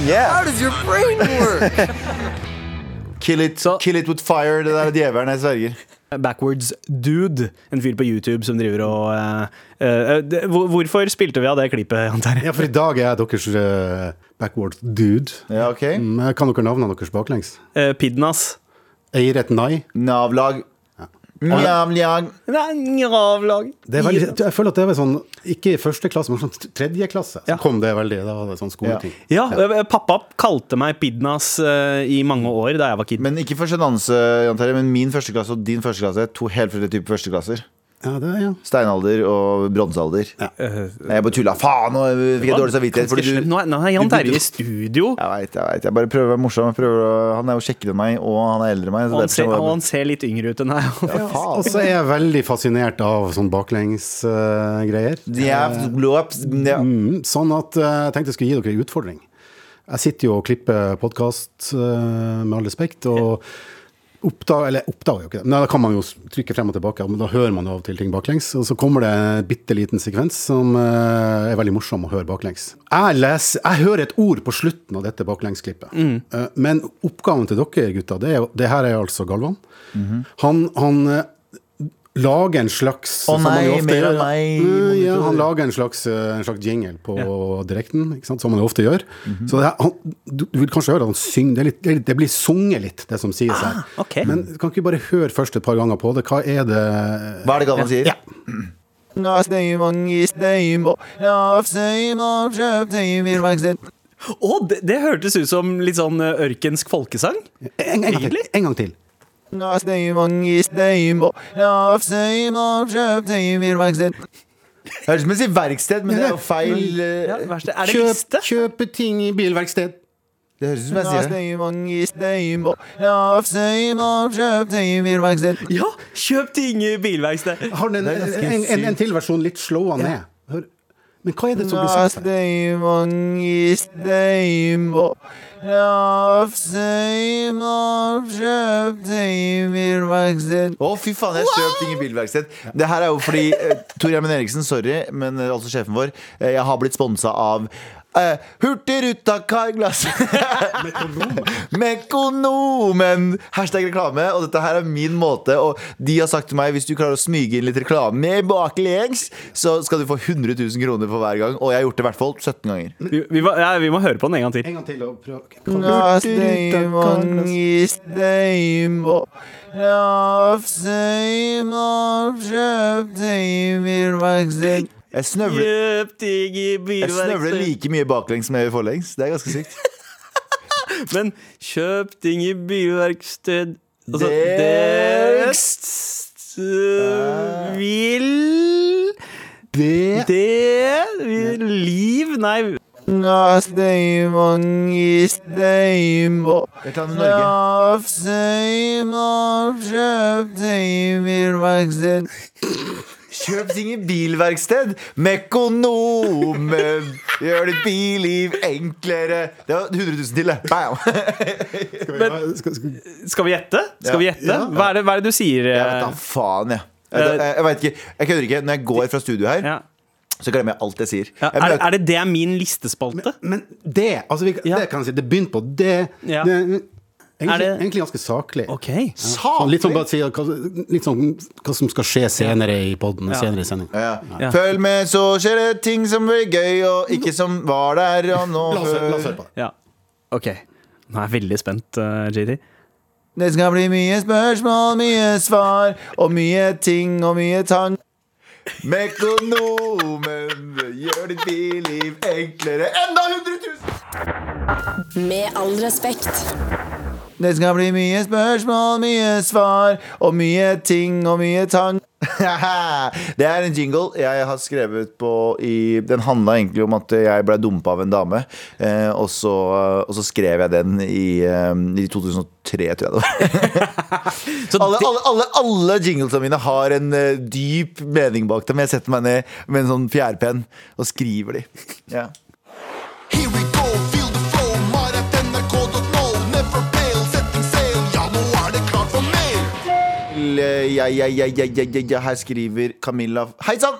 Yeah. How does your brain work? Kill it, kill it with fire. Det der er djevelen, jeg sverger. Backwards Dude, en fyr på YouTube som driver og uh, uh, de, Hvorfor spilte vi av det klippet, Jan Terje? Ja, for i dag er jeg deres uh, Backwards dude. Ja, ok Mm, Kan dere navnene deres baklengs? Eh, Pidnas. Eiret Nai. Nav-lag. Njam-njam. Avlag. Det veldig, jeg føler at det var sånn, ikke i første klasse, men sånn tredje klasse. Så Ja. kom det veldig, da var det sånn skoleting. Ja, ja. pappa kalte meg Pidnas uh, i mange år da jeg var kid. Men ikke for sjenanse, Jan Terje, men min første klasse og din første klasse er to helt forskjellige typer førsteklasser. Ja, det, ja. Steinalder og bronsealder. Ja. Jeg bare tulla. Faen, nå fikk jeg dårlig samvittighet. Fordi du. Nå er, nå er Jan Terje i studio. jeg veit, jeg vet. Jeg bare prøver å være morsom. Prøver å, han er jo kjekkere enn meg, og han er eldre enn meg. Så Og han ser, så og han ser litt yngre ut enn deg. Og så er jeg veldig fascinert av sånn baklengsgreier. Uh, yeah, yeah. Mm, sånn at uh, jeg tenkte jeg skulle gi dere en utfordring. Jeg sitter jo og klipper podkast, med all respekt, og oppdager Eller oppdager jo ikke det, Nei, da kan man jo trykke frem og tilbake, men da hører man jo av og til ting baklengs. Og så kommer det en bitte liten sekvens som eh, er veldig morsom å høre baklengs. Jeg, leser, jeg hører et ord på slutten av dette baklengsklippet, Mm. men oppgaven til dere gutter, det, er, det her er altså Galvan. Han, han lager en slags Å oh, nei, ofte mer av meg, Mm, ja, han lager en slags, eh, en slags jingle på direkten, ikke sant? som han ofte gjør. Så det han, du, du vil kanskje høre at han synger, det, er litt, det, blir sunget litt, det som sies her. ok. Men kan ikke vi bare høre først et par ganger på det? Hva er det Hva er det Galvan sier? Ja. Ja. Å, det, det hørtes ut som litt sånn eh, ørkensk folkesang. En, en, gang til. En gang til. Høres ut som jeg sier verksted, men det er jo feil. eh, Ja, verste. Er det Kjøp, liste? kjøpe ting i bilverksted. Det høres ut som jeg sier det. ja, kjøp ting i bilverksted. Har den, er ganske en, en, en til versjon litt slåa ned. Hør. Men hva er det som blir sagt her? Å, fy faen, jeg har kjøpt ting i bilverksted. Det her er jo fordi eh, Tor Gjermund Eriksen, sorry, men eh, altså sjefen vår, eh, jeg har blitt sponsa av Uh, Hurtigruta Carglass. Mekonomen! Hashtag reklame. Og dette her er min måte. Og de har sagt til meg hvis du klarer å smyge inn litt reklame baklengs, så skal du få 100 000 kroner for hver gang. Og jeg har gjort det i hvert fall 17 ganger. Vi, vi, må- ja, vi må høre på den en gang til. En gang til og prøv. Ja, Jeg snøvler, jeg snøvler like mye baklengs som jeg gjør forlengs. Det er ganske sykt. Men kjøp ting i bilverksted Altså, Dekst. det vil Det Det vil Liv Nei. Ja, steim og i steim og Mm. ja, steim og kjøp ting i verksted. Kjøp ting i bilverksted. Mekonomen gjør ditt billiv enklere. Det var 100 000 til, det. Bam! skal, skal, Skal vi gjette? Skal vi gjette? Ja. Hva, er det, hva er det du sier? Jeg vet eh, da faen, jeg. Jeg, jeg, jeg vet ikke. Jeg kødder ikke. Når jeg går fra studio her, Ja. så glemmer jeg alt jeg sier. Ja, er, er det det er min listespalte? Men det, altså vi, Ja. det kan jeg si, det begynte på det. Ja. det egentlig, Er det- egentlig ganske saklig. Okay. Ja. saklig? litt sånn, bare si, hva, litt sånn hva som skal skje senere i poden. Senere i sending. ja. Ja. Følg med, så skjer det ting som blir gøy, og ikke som var der og nå La oss, la oss høre på det. Ja. OK. Nå er jeg veldig spent, uh, JT. Det skal bli mye spørsmål, mye svar, og mye ting og mye tang. Mekonomen gjør ditt biliv enklere. Enda 100 000! Med all respekt. Det skal bli mye spørsmål, mye svar, og mye ting og mye tang. det er en jingle jeg har skrevet på i Den handla egentlig om at jeg ble dumpa av en dame. Eh, og, så, og så skrev jeg den i, eh, i 2003, tror jeg det var. Så Alle, alle, alle, alle jinglesene mine har en eh, dyp mening bak dem. Jeg setter meg ned med en sånn fjærpenn og skriver de. Ja. Eh, Ja, ja, ja, ja, ja, ja, ja. Her skriver Camilla Hei sann!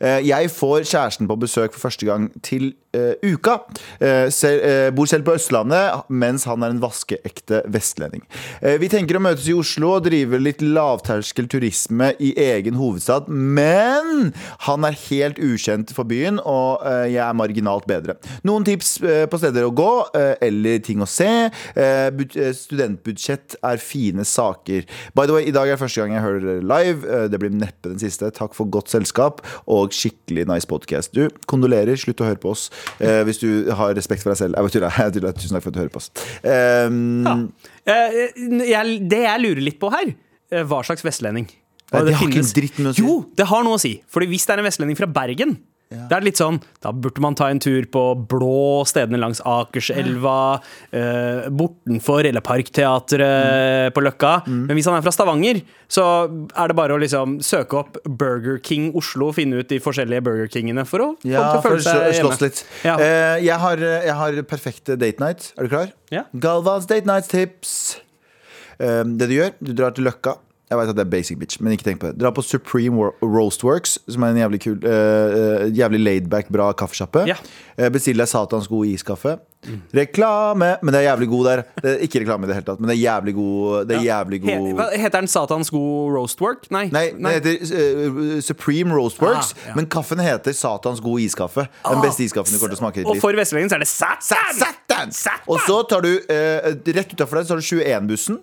Eh, Jeg får kjæresten på besøk for første gang til uh, uka. Uh, sel, uh, bor selv på Østlandet, mens han er en vaskeekte vestlending. Eh, vi tenker å møtes i Oslo og drive litt lavterskel turisme i egen hovedstad, men han er helt ukjent for byen, og eh, jeg er marginalt bedre. Noen tips eh, på steder å gå, eh, eller ting å se. Eh, bud- eh, studentbudsjett er fine saker. By the way, i dag er første gang jeg hører dere live. Eh, Det blir neppe den siste. Takk for godt selskap og skikkelig nice podcast. Du, kondolerer. Slutt å høre på oss eh, hvis du har respekt for deg selv. Jeg tuller, tuller. Tusen takk for at du hører på oss. Um, Eh, jeg, det jeg lurer litt på her, eh, hva slags vestlending? Det, det, det har ikke en dritt med å si. Jo, det har noe å si. Fordi hvis det er en vestlending fra Bergen, det er litt sånn, da burde man ta en tur på blå stedene langs Akerselva, eh, bortenfor, eller Parkteatret på Løkka. Mm. Men hvis han er fra Stavanger, så er det bare å liksom søke opp Burger King Oslo, finne ut de forskjellige Burger Kingene for å få Ja, å for føle seg hjemme. litt. Ja. Eh, jeg, har, jeg har perfekte date night. Er du klar? Ja. Galvans date night-tips. Eh, det du gjør, du drar til Løkka. Jeg vet at det er basic bitch, men ikke tenk på det. Dra på Supreme Roastworks, som er en jævlig kul eh, Jævlig laidback, bra kaffesjappe. Ja. Uh, Bestill deg satans god iskaffe. Reklame! Men det er jævlig god der. Det er ikke reklame i det hele tatt, men det er jævlig god. Det er jævlig He, god hva, heter den Satans god roastwork? Nei. Nei, det heter uh, Supreme Roastworks, Ah, ja. men kaffen heter Satans god iskaffe. Den beste iskaffen du kommer til å smake i ditt Og for vestlendingen så er det Satan! Satan! Og så tar du Rett utafor deg så har du 21-bussen.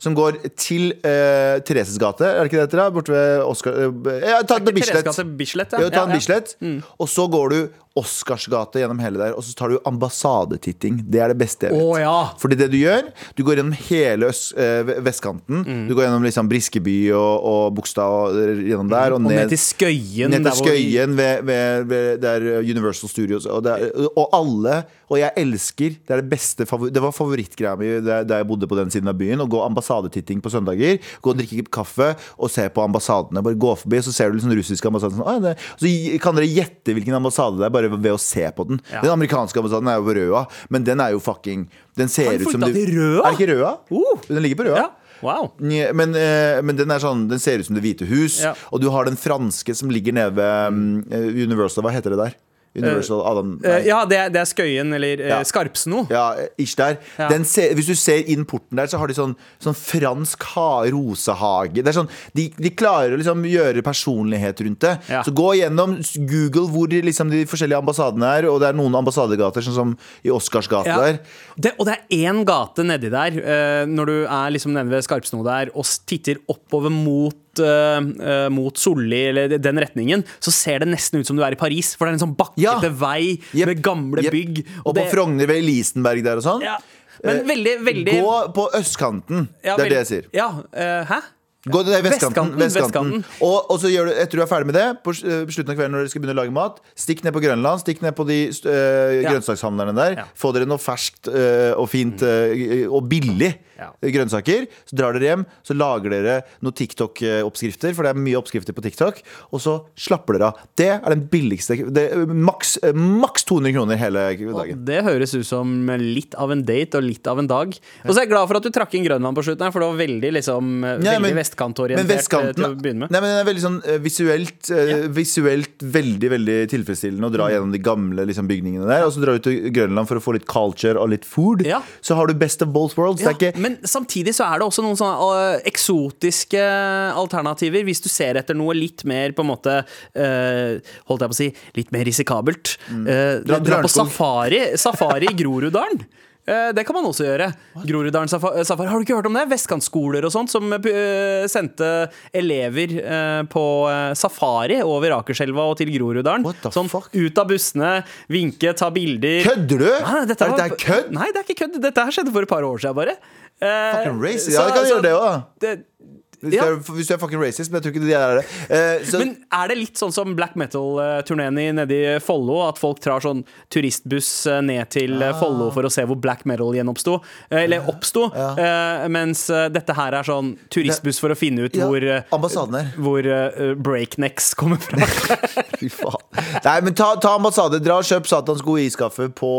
Som går til uh, Thereses gate, er det ikke det heter? Borte ved Oscar uh, Ja, ta en Bislett. Bislett, ja. Ja, ta en. Bislett. Og så går du Oscarsgate gjennom hele der, og så tar du ambassadetitting. Det er det beste jeg vet. Oh, ja. Fordi det du gjør, du går gjennom hele øst, øh, vestkanten. Mm. Du går gjennom liksom Briskeby og, og Bogstad og eh, gjennom der. Og, Og ned til Skøyen. ned til Skøyen ved, ved, ved der Universal Studios. Og, det er, og alle Og jeg elsker Det er det beste Det var favorittgreia mi da jeg bodde på den siden av byen. Å gå ambassadetitting på søndager. Gå og drikke kaffe og se på ambassadene. Bare gå forbi, så ser du liksom russiske ambassader. Sånn, Så kan dere gjette hvilken ambassade det er, bare ved å se på den. Ja. Den amerikanske ambassaden er jo på Røa, men den er jo fucking Den ser ut som du? Er det ikke Røa? Uh. Den ligger på Røa. Ja. Wow. Men, eh, men den sånn Den ser ut som Det hvite hus. Ja. Og du har den franske som ligger nede ved mm, Universal. Hva heter det der? Universal Adam Eh, nei. ja, det er, det er Skøyen eller uh, Ja. Skarpsno. Ja, ish der. Ja. Den ser, hvis du ser inn porten der, så har de sånn, sånn fransk ha, rosehage. Det er sånn, de, de klarer å liksom gjøre personlighet rundt det. Ja. Så gå gjennom Google hvor de, liksom, de forskjellige ambassadene er, og det er noen ambassadegater, sånn som i Oscars gate Ja. der. Det, og det er én gate nedi der, eh, når du er liksom nede ved Skarpsno der og titter oppover mot eh, uh, mot Solli, eller den retningen, så ser det nesten ut som du er i Paris. For det er en sånn bakkete Ja. vei yep. med gamle yep. bygg. Og, på Frogner ved Lisenberg der og sånn. ja. Men veldig, veldig Gå på østkanten. ja, det er det jeg sier. Ja, uh, hæ? Gå til Vestkanten, vestkanten. vestkanten. vestkanten. Og, og så gjør du, etter du er ferdig med det, på eh, slutten av kvelden når dere skal begynne å lage mat, stikk ned på Grønland, stikk ned på de øh, Ja. grønnsakshandlerne der. Ja. Få dere noe ferskt øh, og fint øh, og billig Ja. grønnsaker. Så drar dere hjem, så lager dere noen TikTok-oppskrifter, for det er mye oppskrifter på TikTok, og så slapper dere av. Det er den billigste det, Maks maks 200 kroner hele dagen. Det høres ut som litt av en date og litt av en dag. Og så er jeg glad for at du trakk inn Grønland på slutten, her, for det var veldig, liksom, veldig men- vestkantorientert Men eh, til å begynne med. Nei, men den er veldig sånn eh, visuelt eh, Visuelt veldig veldig tilfredsstillende å dra Mm. gjennom de gamle liksom, bygningene der. Og så dra ut til Grønland for å få litt culture og litt food. Ja. Så har du best of both worlds. Ja, ikke men samtidig så er det også noen sånne uh, eksotiske alternativer. Hvis du ser etter noe litt mer på en måte uh, Holdt jeg på å si litt mer risikabelt. Mm. Uh, Dra- dra på safari, safari i Groruddalen. Eh, Det kan man også gjøre. Groruddalen safa- safari. Har du ikke hørt om det? Vestkantskoler og sånt som eh, sendte elever eh, på eh, safari over Akerselva og til Groruddalen. Sånn fuck? ut av bussene, vinke, ta bilder. Kødder du? Nei, dette er dette kødd? Nei, det er ikke kødd. Dette her skjedde for et par år siden, bare. Eh, Fucking racist. Ja, det kan så gjøre det òg, Hvis, Ja. du er, hvis du er fucking racist, men jeg tror ikke de er det. Uh, Men er det litt sånn som black metal-turneen i Follo? At folk drar sånn turistbuss eh, ned til eh, Follo for å se hvor black metal gjenoppsto? Eller oppsto. eh, Mens eh, dette her er sånn turistbuss for å finne ut Ja, hvor, ambassaden er. hvor uh, breaknecks kommer fra. Fy faen. Nei, men ta, ta ambassade. Dra og kjøp Satans gode iskaffe på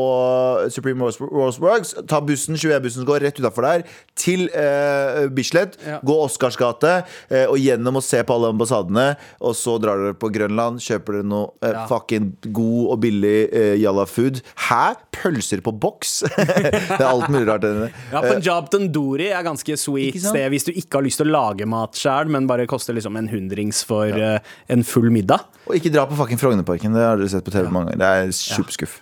Supreme Roseworks. Ta bussen, 21-bussen går rett utafor der, til uh, Bislett. Ja. Gå Oscars gate eh, og gjennom å se på alle ambassadene. Og så drar dere på Grønland, kjøper dere noe eh, Ja. fucking god og billig eh, jalla food. Hæ? Pølser på boks? det er alt mulig rart. Denne. Ja, Punjab Tandoori er ganske sweet sted hvis du ikke har lyst til å lage mat sjøl, men bare koster liksom en hundrings for eh, en full middag. Og ikke dra på fucking Frognerparken. Det har dere sett på TV mange ganger. Det er superskuff.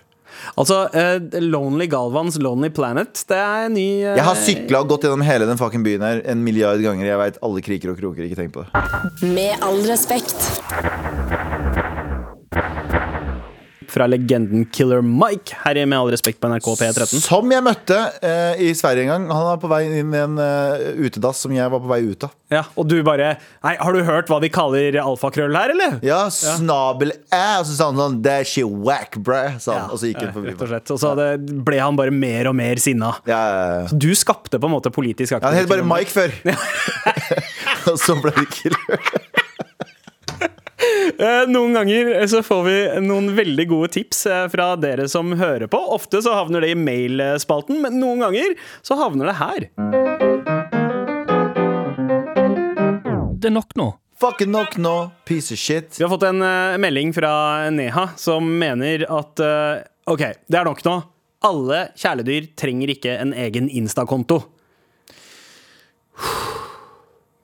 Altså, uh, Lonely Galvans Lonely Planet, det er en ny uh, Jeg har sykla og gått gjennom hele den fucking byen her en milliard ganger. Jeg veit alle kriker og kroker. Ikke tenk på det. Med all respekt. Klipp fra legenden Killer Mike her i Med all respekt på NRK P13. Som jeg møtte eh, i Sverige en gang. Han var på vei inn i en eh, utedass som jeg var på vei ut av. Ja, og du bare Nei, har du hørt hva de kaller alfakrøll her, eller? Ja, snabel-æ. Og så sa han sånn That she whack, bruh. Sa han, og så gikk han forbi. Rett og slett. Og så hadde- ble han bare mer og mer sinna. Ja, ja, ja. Du skapte på en måte politisk Ja, Han het bare Mike før. og så ble det killer. Eh, Noen ganger så får vi noen veldig gode tips eh, fra dere som hører på. Ofte så havner det i mailspalten, men noen ganger så havner det her. Det er nok nå. Fucking nok nå, piece of shit. Vi har fått en uh, melding fra Neha som mener at uh, OK, det er nok nå. Alle kjæledyr trenger ikke en egen Insta-konto.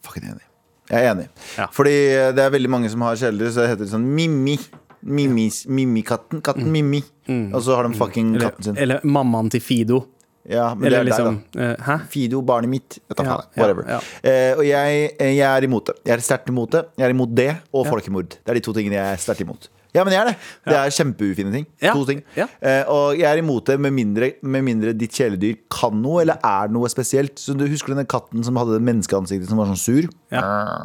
Fucking enig. Jeg er enig. Ja. Fordi eh, det er veldig mange som har kjæledyr, så det heter sånn Mimmi. Mimmis, Mimmi-katten. Katten Mimmi. Og så har de fucking Mm. Eller, katten sin. eller mammaen til Fido. Ja, men Eller det er liksom deg, da. Uh? Fido, barnet mitt. Ja, whatever. ja, uh, og jeg, jeg er imot det. Jeg er sterkt imot det. Jeg er imot det og folkemord. Det er de to tingene jeg er sterkt imot. Ja, men jeg er det. Det er kjempeufine ting. Ja, To ting. ja. Eh, og jeg er imot det med mindre, med mindre ditt kjæledyr kan noe eller er noe spesielt. Så du Husker denne katten som hadde det menneskeansiktet som var sånn sur? Ja.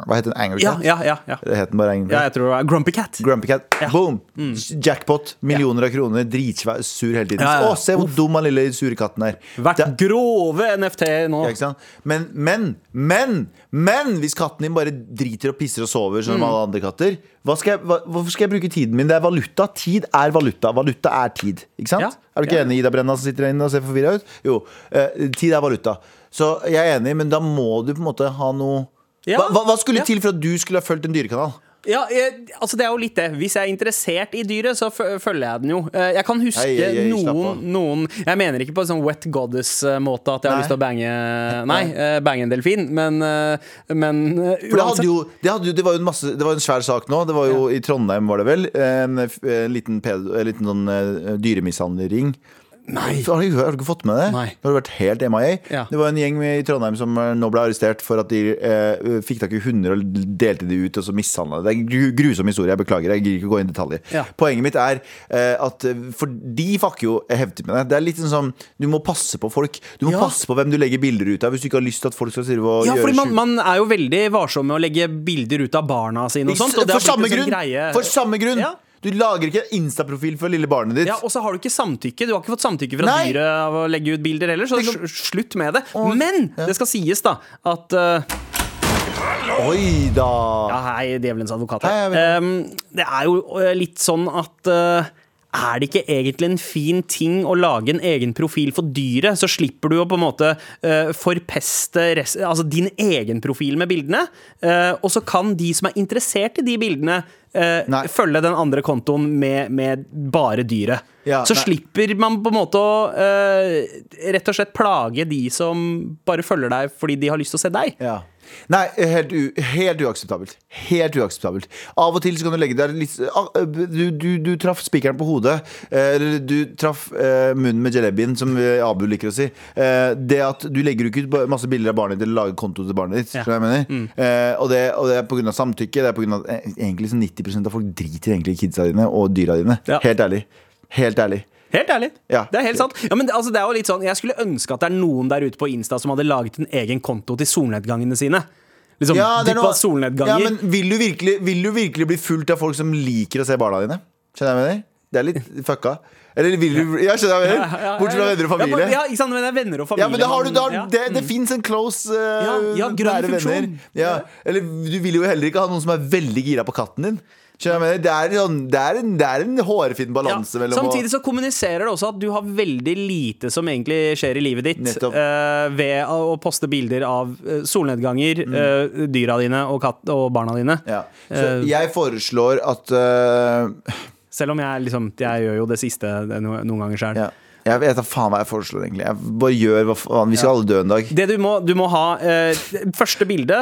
Hva het den? Angry Cat? ja, ja. ja. Det het den bare Angry ja jeg tror det var Grumpy Cat. Grumpy Cat. Ja. Mm. Boom! Jackpot. Millioner av kroner. Dritsvær. Sur hele tiden. Å, se hvor dum han lille sure katten er. Vært Det- grove NFT nå. ja, ikke sant? Men, men, men, men hvis katten din bare driter og pisser og sover som Mm. alle andre katter, skal jeg, hva, hvorfor skal jeg bruke tiden min? Det er valuta. Tid er valuta. Valuta er tid. Ikke sant? Ja. Er du ikke enig, Ida Brenna, som sitter der inne og ser forvirra ut? Jo. eh, tid er valuta. Så jeg er enig, men da må du på en måte ha noe Ja. hva, hva, hva skulle til for at du skulle ha fulgt en dyrekanal? Ja, jeg, altså det er jo litt det. Hvis jeg er interessert i dyret, så følger jeg den jo. Eh, Jeg kan huske Hei, hei, hei, noen, noen Jeg mener ikke på en sånn wet goddess-måte at jeg har lyst til å bange Nei, Nei. bange en delfin, men, eh, men eh, For det, hadde jo, det, hadde jo, det var jo en masse Det var en svær sak nå. Det var jo I Trondheim, var det vel. En, en liten, pedo, en liten sånn eh, dyremishandling. Nei. Har du, har du ikke fått med det? Nei. Det har vært helt MIA. Ja. Det var en gjeng i Trondheim som eh, nå ble arrestert for at de eh, fikk tak i hunder og delte de ut og så mishandla de. Det er en grusom historie. Jeg beklager. Jeg gidder ikke å gå inn i detaljer. Ja. Poenget mitt er eh, at eh, For de fucker jo heftig med det. Det er litt sånn som Du må passe på folk. Du må Ja. passe på hvem du legger bilder ut av hvis du ikke har lyst til at folk skal drive og Ja, gjøre fordi man, man er jo veldig varsom med å legge bilder ut av barna sine og sånt. Og det for, samme en sånn grunn, greie. for samme grunn! Ja. Du lager ikke Insta-profil for lille barnet ditt. Ja, Og så har du ikke samtykke. Du har ikke fått samtykke fra Nei. dyret av å legge ut bilder heller, så slutt med det. Men det skal sies, da, at uh Oi da! Ja, hei, djevelens advokat. Hei, Ehm, det er jo eh, litt sånn at eh, er det ikke egentlig en fin ting å lage en egen profil for dyret? Så slipper du å på en måte uh, forpeste rest, altså din egen profil med bildene. Uh, og så kan de som er interessert i de bildene, uh, følge den andre kontoen med, med bare dyret. Ja, så nei. slipper man på en måte å rett og slett plage de som bare følger deg fordi de har lyst til å se deg. Ja. Nei, helt, helt uakseptabelt. Helt uakseptabelt. Av og til så kan du legge der litt ah, Du, du, du traff spikeren på hodet. eh, Eller du traff eh, munnen med jalebien, som eh, Abu liker å si. Det at du legger ikke ut masse bilder av barnet ditt eller lager konto til barnet ditt. Ja. Eh, og, det, og det er pga. samtykke. Det er på grunn av, egentlig så 90% av folk driter egentlig i kidsa dine og dyra dine. Ja. Helt ærlig. Helt ærlig. Helt ærlig. Ja. Det er helt sant. Ja, men det, altså, det er jo litt sånn, Jeg skulle ønske at det er noen der ute på Insta som hadde laget en egen konto til solnedgangene sine. Liksom, Ja, det er noe- solnedganger. Ja, men vil du, virkelig, vil du virkelig bli fulgt av folk som liker å se barna dine? Skjønner jeg mener? Det er litt fucka. Eller vil du Ja, skjønner jeg mener? Bortsett fra venner og familie. Ja, ikke sant, men det er venner og familie. Ja, men det, har du, har- det, det fins en close uh, Ja, grønn nære venner. Ja. Eller du vil jo heller ikke ha noen som er veldig gira på katten din. Det er, sånn, det er, en, det er en hårfin Ja, balanse mellom Samtidig så kommuniserer det også at du har veldig lite som egentlig skjer i livet ditt eh, ved å poste bilder av solnedganger, solnedganger, uh, dyra dine og, katt, og barna dine. Mm. ja. Så Eh. jeg foreslår at uh, Selv om jeg liksom Jeg gjør jo det siste noen ganger sjøl. ja. Jeg vet da faen hva jeg foreslår, egentlig. Jeg bare gjør hva faen. Vi skal alle dø en dag. Det du må, du må ha eh, Første bilde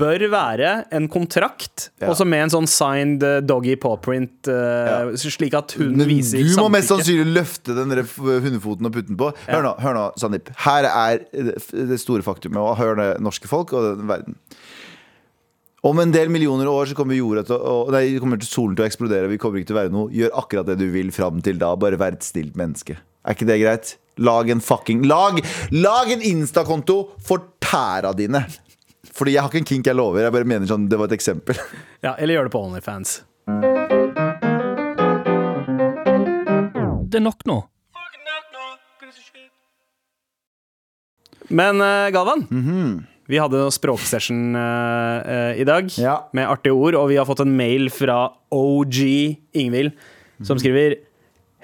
bør være en kontrakt, Ja. også med en sånn signed eh, doggy pawprint, eh, slik at hun Men viser du må mest sannsynlig løfte den hundefoten og putte den på. Hør nå, hør nå, Sandeep. Her er det store faktumet. Og hør det, norske folk og den verden. Om en del millioner år så kommer, jorda til å, å- nei, kommer til solen til å eksplodere. Vi kommer ikke til å være noe. Gjør akkurat det du vil fram til da. Bare vær et snilt menneske. Er ikke det greit? Lag en fucking Lag, lag en Insta-konto for tæra dine! Fordi jeg har ikke en kink, jeg lover. Jeg bare mener sånn, Det var et eksempel. Ja, eller gjør det på Onlyfans. Det er nok nå. Men eh, Galvan, vi hadde språksession uh, i dag Ja. med artige ord, og vi har fått en mail fra OG Ingvild som skriver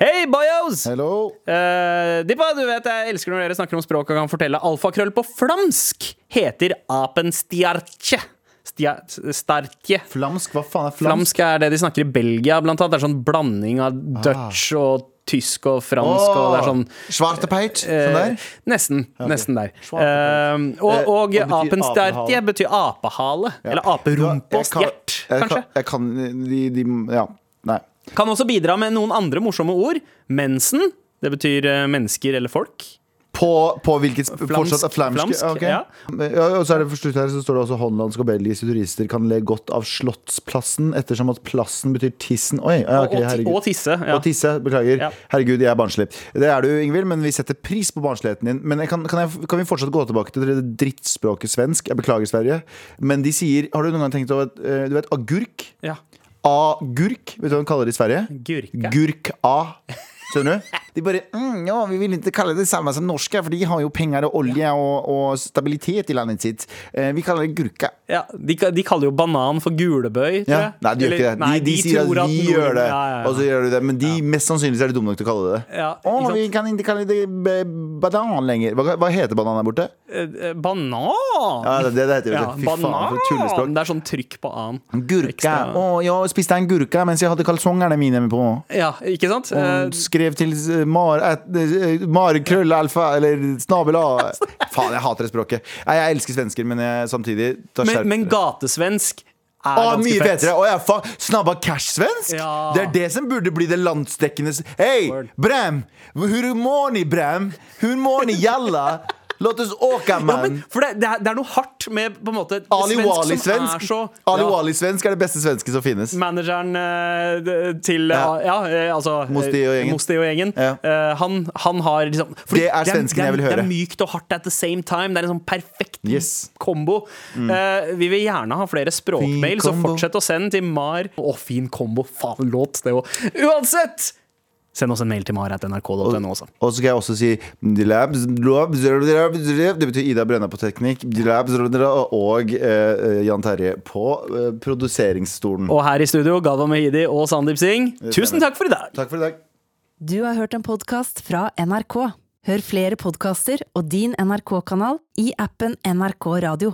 Hei, boyos! Hello. Uh, Dippa, du vet jeg elsker når dere snakker om språk og kan fortelle alfakrøll på flamsk heter apenstiartje. Stia, startje. Flamsk? Hva faen er flamsk? Flamsk er det de snakker i Belgia, blant annet. Det er sånn blanding av dutch og tysk og fransk, og det er sånn Svartepeit? Sånn der? Nesten. nesten. Nesten der. Eh, og Eh, og hva betyr apenstertje apehale? betyr apehale. Eller aperumpe og stjert, kanskje. jeg kan-. Jeg kan de, de Ja. Nei. Kan også bidra med noen andre morsomme ord. Mensen. Det betyr eh, mennesker eller folk. På, på hvilket sp- Flamsk, Fortsatt flamsk? flamsk, ok. ja. Ja, og så er det for slutt her Så står det også hollandske og belgiske turister kan le godt av Slottsplassen, ettersom at plassen betyr tissen. Oi, ja, ok, og, ti- herregud. og tisse. Ja. Og tisse, beklager. Ja. Herregud, jeg er barnslig. Det er du, Ingvild, men vi setter pris på barnsligheten din. Men jeg kan, kan, jeg, kan vi fortsatt gå tilbake til det drittspråket svensk? Jeg beklager, Sverige. Men de sier Har du noen gang tenkt over at, eh, Du vet agurk? Ja. Agurk, vet du hva de kaller det i Sverige? Gurka. Gurk-A. Skjønner du? De bare mm, Ja, vi vil ikke kalle det samme som norske, for de har jo penger og olje og, og stabilitet i landet sitt. Eh, vi kaller det gurka. Ja, de, de kaller jo banan for gulebøy, tror Ja. Nei, de gjør ikke det. De, nei, de, sier at vi gjør det, Ja, ja, ja. og så gjør de det. Men de mest sannsynlig er de dumme nok til å kalle det det. Ja, Å, vi kan ikke kalle det banan lenger. Hva, hva heter banan der borte? Eh, eh, Banan! Ja, det, det heter Ja, det. Fy faen, for et tullespråk. Det er sånn trykk på a-en. Gurka. Ekstra- Å, jeg spiste en gurka mens jeg hadde kalsongene mine på. Ja, ikke sant? Og Eh, skrev til eh, Mar, eh, Mar krøll eller snabela Faen, jeg hater det språket. Nei, jeg elsker svensker, men jeg samtidig tar men, skjerp. men gatesvensk er ah, mye fetere! Å, ja. Snabba cash-svensk? Ja. Det er det som burde bli det landsdekkende Hei. Bram! Hur mår ni, Bram? Hur mår ni, jalla? Låt oss Ja, man! for det, det, er, det er noe hardt med på en måte Ali svensk Wali-svensk er Ali ja, Wali-svensk er det beste svenske som finnes. Manageren uh, til Ja. ja, eh, altså eh, Mosti og gjengen. Mosti og gjengen. Ja. Eh, han, han har liksom Det er svensken jeg vil høre. Det er mykt og hardt at the same time. Det er en sånn perfekt Yes. Mm. kombo. Eh, vi vil gjerne ha flere språkmail, så fortsett å sende til mar. Å, fin kombo. Faen, låt, det òg. Uansett! Send oss en mail til mara.nrk.no også. Og så skal jeg også si Det betyr Ida Brenna på teknikk og eh, Jan Terje på eh, produseringsstolen. Og her i studio, Galva Mehidi og Sandeep Singh, tusen takk for i dag! Takk for i dag. Du har hørt en podkast fra NRK. Hør flere podkaster og din NRK-kanal i appen NRK Radio.